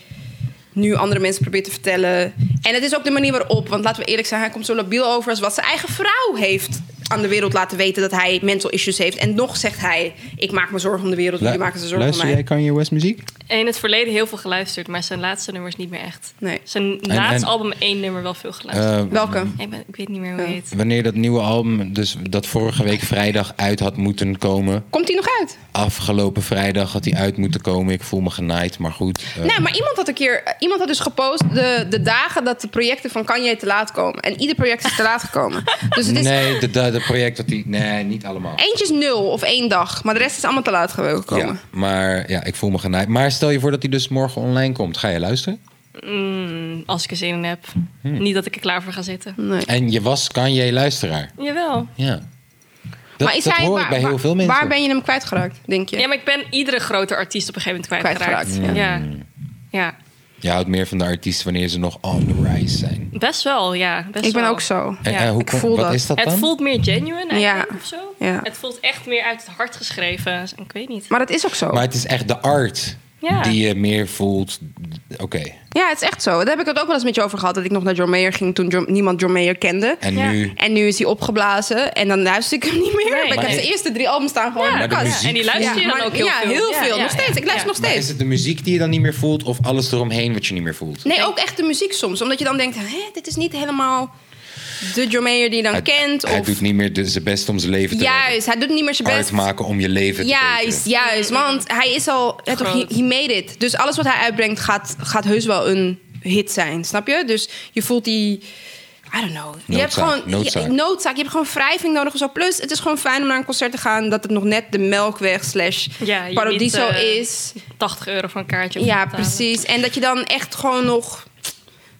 nu andere mensen probeert te vertellen. En het is ook de manier waarop, want laten we eerlijk zijn, hij komt zo labiel over als wat zijn eigen vrouw heeft aan de wereld laten weten dat hij mental issues heeft. En nog zegt hij: Ik maak me zorgen om de wereld, jullie maken ze zorgen om Luister mij. jij Kanye West muziek? In het verleden heel veel geluisterd, maar zijn laatste nummers niet meer echt. Nee. Zijn laatste en- album één nummer wel veel geluisterd. Eh, Welke? ik, ben- ik weet niet meer hoe Ja. het heet. wanneer dat nieuwe album, dus dat vorige week vrijdag uit had moeten komen. Komt hij nog uit? Afgelopen vrijdag had hij uit moeten komen. Ik voel me genaaid, maar goed. eh, Nee, maar iemand had een keer, iemand had dus gepost de, de dagen dat de projecten van Kanye te laat komen. En ieder project is te laat gekomen. Dus het is Nee, de, de, de project dat hij... Nee, niet allemaal. eentje is nul of één dag, maar de rest is allemaal te laat gekomen. Ja, maar ja, ik voel me genaaid. Maar stel je voor dat hij dus morgen online komt. Ga je luisteren? Mm, als ik er zin in heb. Hmm. Niet dat ik er klaar voor ga zitten. Nee. En je was Kanye luisteraar. Jawel. Ja. Dat, maar is dat hij, hoor ik waar, bij heel waar- veel mensen. Waar ben je hem kwijtgeraakt, denk je? Ja, maar ik ben iedere grote artiest op een gegeven moment kwijtgeraakt. Kwijtgeraakt, ja. ja. Je houdt meer van de artiesten wanneer ze nog on the rise zijn. Best wel, ja. Best ik ben wel. ook zo. En, Ja, en hoe ik kom- voel wat dat. is dat Het dan? voelt meer genuine eigenlijk, Ja. of zo. Ja. Het voelt echt meer uit het hart geschreven. Ik weet niet. Maar dat is ook zo. Maar het is echt de art Ja. die je meer voelt. Oké. Ja, het is echt zo. Daar heb ik het ook wel eens met je over gehad. Dat ik nog naar John Mayer ging toen John- niemand John Mayer kende. En Ja. nu... En nu is hij opgeblazen. En dan luister ik hem niet meer. Nee. maar ik heb zijn ik- eerste drie albums staan gewoon Ja, in de de kast. muziek- En die luister je Ja, dan maar- ook heel ja, veel. heel veel. ja, nog steeds. Ik luister Ja. nog Maar steeds. is het de muziek die je dan niet meer voelt of alles eromheen wat je niet meer voelt? Nee, ook echt de muziek soms. Omdat je dan denkt, Hé, dit is niet helemaal de John Mayer die je dan Hij, kent. hij of, doet niet meer de- zijn best om zijn leven te juist, hij doet niet meer zijn best. maken om je leven te Juist, beteren. juist. Want hij is al... ja, toch, he, made it. Dus alles wat hij uitbrengt gaat, gaat heus wel een hit zijn. Snap je? Dus je voelt die... I don't know. Je hebt gewoon noodzaak. Je, noodzaak. Je hebt gewoon wrijving nodig of zo. Plus, het is gewoon fijn om naar een concert te gaan... dat het nog net de Melkweg slash Ja, Paradiso eh, is. 80 euro voor een kaartje. Ja, betalen. precies. En dat je dan echt gewoon nog...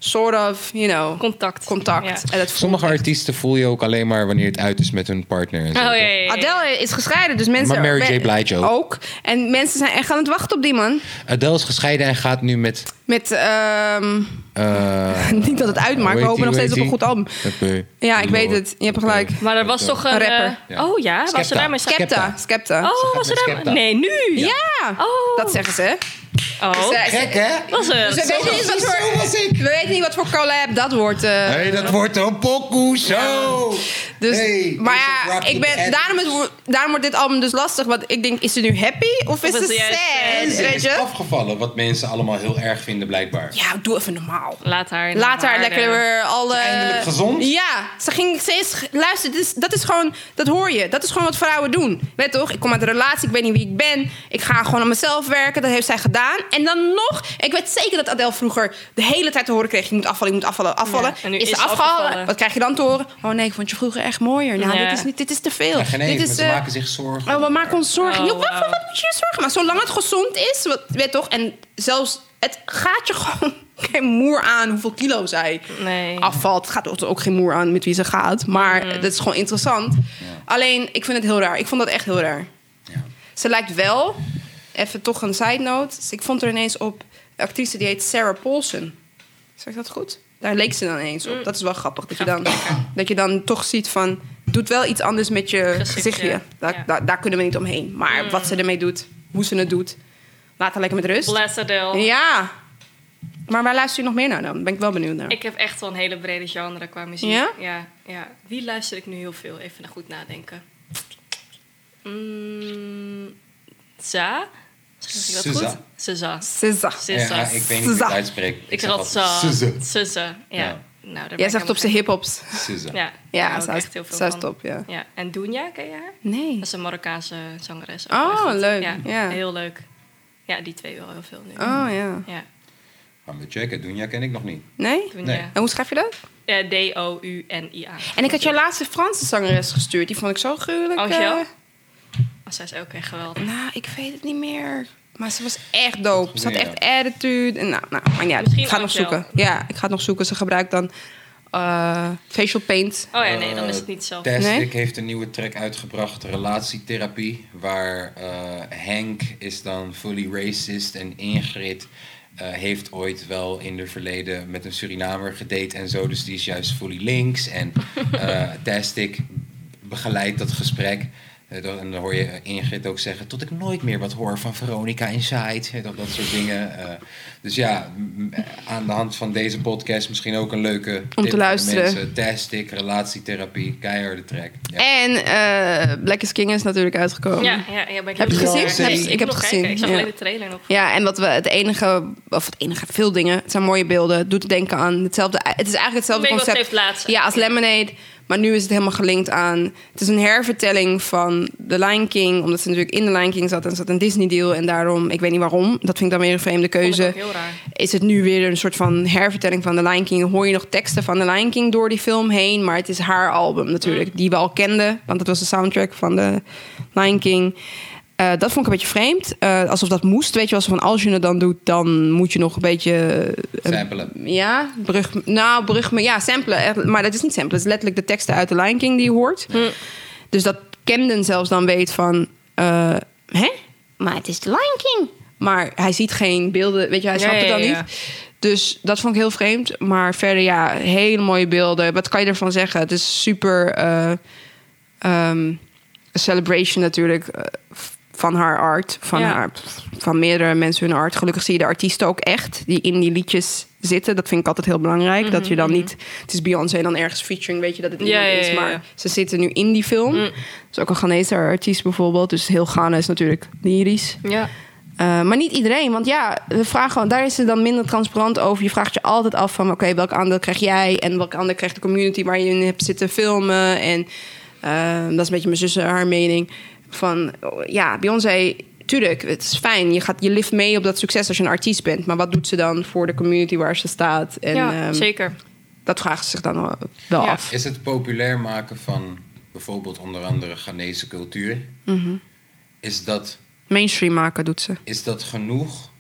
Sort of, you know... Contact. Contact. Ja. En dat Sommige echt- artiesten voel je ook alleen maar wanneer het uit is met hun partner. En zo, Oh ja, ja. Adele is gescheiden, dus mensen... Maar Mary J. Blige ook. En mensen zijn echt aan het wachten op die man. Adele is gescheiden en gaat nu met... Met, ehm, eh, niet dat het uitmaakt, we hopen nog steeds op een goed album. Ja, ik weet het. Je hebt gelijk. Maar er was toch een... Een rapper. eh, Ja. Oh ja, was er daarmee... Skepta. Skepta, Skepta. Oh, was er met daar... Skepta. Nee, nu? Ja, Oh. dat zeggen ze. Oh, Dus, eh, Gek, hè? was het? Dus we, weten niet wat voor, ik. we weten niet wat voor collab dat wordt. eh. Hey, dat wordt een pokoe zo. Dus, Hey, maar is ja, ik ben, daarom, is, daarom wordt dit album dus lastig. Want ik denk, is ze nu happy of is Of is ze ze sad? Het Weet is je? afgevallen, wat mensen allemaal heel erg vinden blijkbaar. Ja, doe even normaal. Laat haar... Laat haar haar, lekker eh, weer alle... eindelijk gezond? Ja, ze ging steeds... Luister, dit is, dat is gewoon... Dat hoor je. Dat is gewoon wat vrouwen doen. Weet toch? Ik kom uit een relatie, ik weet niet wie ik ben. Ik ga gewoon aan mezelf werken. Dat heeft zij gedaan. En dan nog... Ik weet zeker dat Adele vroeger de hele tijd te horen kreeg... je moet afvallen, je moet afvallen, afvallen. Ja, en nu is is ze afgevallen? Wat krijg je dan te horen? Oh nee, ik vond je vroeger echt mooier. Nou, Ja. dit, is niet, dit is te veel. Ja, nee, dit is, ze eh, maken zich zorgen. Oh, we maken ons zorgen. Oh, Joh, wat, moet je je zorgen? Maar zolang het gezond is, wat, weet toch? En zelfs, het gaat je gewoon geen moer aan hoeveel kilo zij Nee. afvalt. Het gaat ook geen moer aan met wie ze gaat. Maar Mm. dat is gewoon interessant. Alleen, ik vind het heel raar. Ik vond dat echt heel raar. Ja. Ze lijkt wel, even toch een side note. Ik vond er ineens op een actrice die heet Sarah Paulson. Zeg dat goed? Daar leek ze dan ineens op. Dat is wel grappig. Dat je, dan, dat je dan toch ziet van... Doet wel iets anders met je Gezichtje. gezichtje. Daar, Ja. daar, daar kunnen we niet omheen. Maar wat ze ermee doet, hoe ze het doet... Laat haar lekker met rust. Bless Adele. Ja. Maar waar luister je nog meer naar dan? Ben ik wel benieuwd naar. Ik heb echt wel een hele brede genre qua muziek. Ja? Ja, ja. Wie luister ik nu heel veel? Even naar goed nadenken. Mm, Za? Zeg ik dat Suza. goed? Suza. Ja, ik weet niet hoe ik het uitspreek. Ik zeg zeg altijd. Suza. Ja. Nou, Jij zegt op zijn hip-hops. Suze. Ja, Ja, daar zij echt heel veel is top, ja. Ja. En Dunja, ken je haar? Nee. Dat is een Marokkaanse zangeres. Oh, leuk. Ja, Ja. heel leuk. Ja, die twee wel heel veel nu. Oh ja. Ja, Gaan we checken. Dunja ken ik nog niet. Nee? Nee. En hoe schrijf je dat? Ja, D-O-U-N-I-A. En ik had jouw laatste Franse zangeres gestuurd. Die vond ik zo gruwelijk. Angel? Oh, zij is ook echt geweldig. nou, ik weet het niet meer. Maar ze was echt dope. Ze had echt attitude. En nou, nou, maar ja, Misschien ik ga het nog zoeken. Ja, ik ga het nog zoeken. Ze gebruikt dan eh, facial paint. Oh ja, nee, dan is het niet. Tastic Nee? heeft een nieuwe track uitgebracht, Relatietherapie. Waar eh, Henk is dan fully racist en Ingrid eh, heeft ooit wel in het verleden met een Surinamer gedate en zo. Dus die is juist fully links. En eh Tastic begeleidt dat gesprek. Eh, dat- En dan hoor je Ingrid ook zeggen... tot ik nooit meer wat hoor van Veronica Inside. Eh, Dat, dat soort dingen. Eh, dus ja, aan de hand van deze podcast... misschien ook een leuke tip voor de luisteren. mensen. Tastic, relatietherapie, keiharde track. Ja. En eh, Black is King is natuurlijk uitgekomen. Ja, ja, ja, ben ik Heb je heel gezien? Nee, ik heb nog het gezien, kijken. Ik zag ja. alleen de trailer nog. Ja, en wat we het enige, of het enige, veel dingen, het zijn mooie beelden, het doet denken aan hetzelfde. Het is eigenlijk hetzelfde concept. Ja, als Lemonade. Maar nu is het helemaal gelinkt aan. Het is een hervertelling van The Lion King. Omdat ze natuurlijk in The Lion King zat en zat een Disney-deal. En daarom, ik weet niet waarom, dat vind ik dan weer een vreemde keuze. Is het nu weer een soort van hervertelling van The Lion King? Hoor je nog teksten van The Lion King door die film heen. Maar het is haar album natuurlijk, die we al kenden. Want het was de soundtrack van The Lion King. Eh, dat vond ik een beetje vreemd. Eh, alsof dat moest. Weet je wel, zo van als je het dan doet, dan moet je nog een beetje. eh, Samplen. ja, brug. Nou, brug me. Ja, samplen. Maar dat is niet samplen. Het is letterlijk de teksten uit The Lion King die je hoort. Dus dat Camden zelfs dan weet van. eh, hè? Maar het is The Lion King. Maar hij ziet geen beelden. Weet je, hij Ja, snapt het dan ja, niet. Dus dat vond ik heel vreemd. Maar verder, ja, hele mooie beelden. Wat kan je ervan zeggen? Het is super. eh, ehm, een celebration natuurlijk. Eh, van haar art. Van, Ja. haar, van meerdere mensen hun art. Gelukkig zie je de artiesten ook echt. Die in die liedjes zitten. Dat vind ik altijd heel belangrijk. Dat je dan niet... Het is Beyoncé en dan ergens featuring. Weet je dat het Mhm, Ja, ja, is. Maar ze zitten nu in die film. Dat is ook een Ghanese artiest bijvoorbeeld. Dus heel Ghana is natuurlijk lyrisch. Ja. Uh, maar niet iedereen, want ja, we vragen, daar is ze dan minder transparant over. Je vraagt je altijd af van, oké, welk aandeel krijg jij... en welk aandeel krijgt de community waar je in hebt zitten filmen. En uh, dat is een beetje mijn zus haar mening. Van, ja, Beyoncé, tuurlijk, het is fijn. Je, gaat, je lift mee op dat succes als je een artiest bent. Maar wat doet ze dan voor de community waar ze staat? En, ja, um, zeker. Dat vragen ze zich dan wel Ja. af. Is het populair maken van bijvoorbeeld onder andere Ghanese cultuur... Mhm. is, dat, Mainstream maken doet ze. is dat genoeg?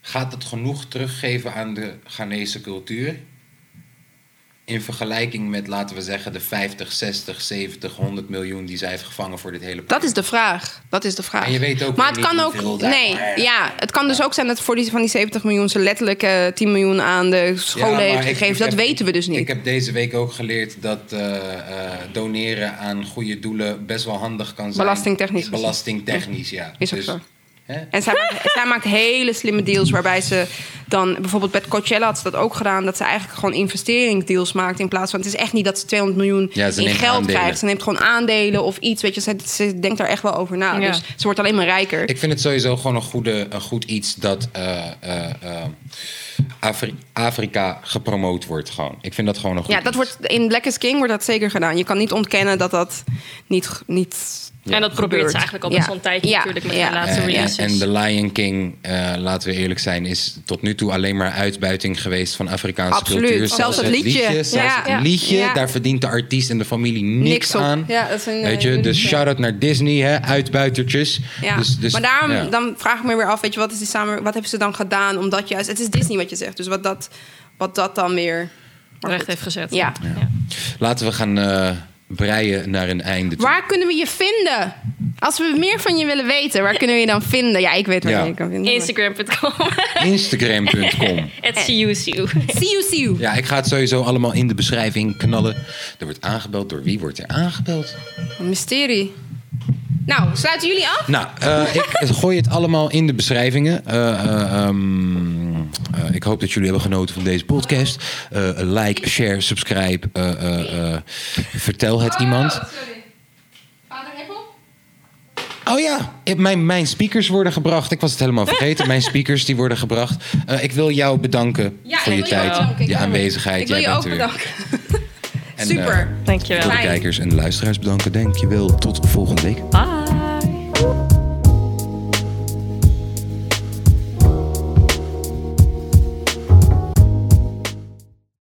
Gaat het genoeg teruggeven aan de Ghanese cultuur? In vergelijking met, laten we zeggen, de 50, 60, 70, 100 miljoen die zij heeft gevangen voor dit hele Dat is de vraag. Dat is de vraag. En je weet ook maar het niet kan ook. daar- Nee, ja, het kan dus ook zijn dat voor die, van die 70 miljoen ze letterlijk eh, 10 miljoen aan de scholen Ja, heeft gegeven. ik dat heb- weten we dus niet. Ik heb deze week ook geleerd dat eh, eh, doneren aan goede doelen best wel handig kan zijn. Belastingtechnisch. Belastingtechnisch, ja. Is ook Dus, zo. En zij, zij maakt hele slimme deals waarbij ze dan bijvoorbeeld bij Coachella had ze dat ook gedaan dat ze eigenlijk gewoon investeringsdeals maakt in plaats van het is echt niet dat ze 200 miljoen Ja, ze in geld aandelen. krijgt. Ze neemt gewoon aandelen of iets, weet je. Ze, ze denkt daar echt wel over na. Ja. Dus ze wordt alleen maar rijker. Ik vind het sowieso gewoon een, goede, een goed iets dat eh, eh, eh, Afri- Afrika gepromoot wordt. Gewoon. Ik vind dat gewoon een goed ja, dat iets. wordt in Black is King wordt dat zeker gedaan. Je kan niet ontkennen dat dat niet, niet en dat probeert ze eigenlijk al best Ja. wel een tijdje Ja. natuurlijk met Ja. de laatste en, releases. en The Lion King, eh, laten we eerlijk zijn, is tot nu toe alleen maar uitbuiting geweest van Afrikaanse Absoluut. cultuur. Zelfs het liedje. zelfs Ja. het liedje, Ja. daar verdient de artiest en de familie niks, Niks op. aan. Ja, dat is een, Weet eh, je, dus shout-out naar Disney, hè, uitbuitertjes. Ja. Dus, dus, maar daarom ja. dan vraag ik me weer af, weet je, wat is die samen, wat hebben ze dan gedaan? Omdat juist, het is Disney wat je zegt, dus wat dat, wat dat dan weer maar recht goed. heeft gezet. Ja. Laten we gaan eh, breien naar een einde toe. Waar kunnen we je vinden? Als we meer van je willen weten, waar kunnen we je dan vinden? Ja, ik weet waar Ja. je je kan vinden. Instagram.com. Instagram.com. Het you, see you. See you, see you. Ja, ik ga het sowieso allemaal in de beschrijving knallen. Er wordt aangebeld. Door wie wordt er aangebeld? Een mysterie. Nou, sluiten jullie af? Nou, eh, ik gooi het allemaal in de beschrijvingen. Eh, eh, ehm, eh, ik hoop dat jullie hebben genoten van deze podcast. Eh, like, share, subscribe. eh, eh, eh, vertel het iemand. sorry. Vader Apple? Oh ja, mijn, mijn speakers worden gebracht. Ik was het helemaal vergeten. Mijn speakers die worden gebracht. Eh, ik wil jou bedanken Ja, voor ik je wil jou tijd, je aanwezigheid. Ik wil Jij je ook bent er weer. bedanken. En, Super. Dankjewel. Fijn. kijkers en de luisteraars bedanken. Dankjewel. Tot volgende week. Bye.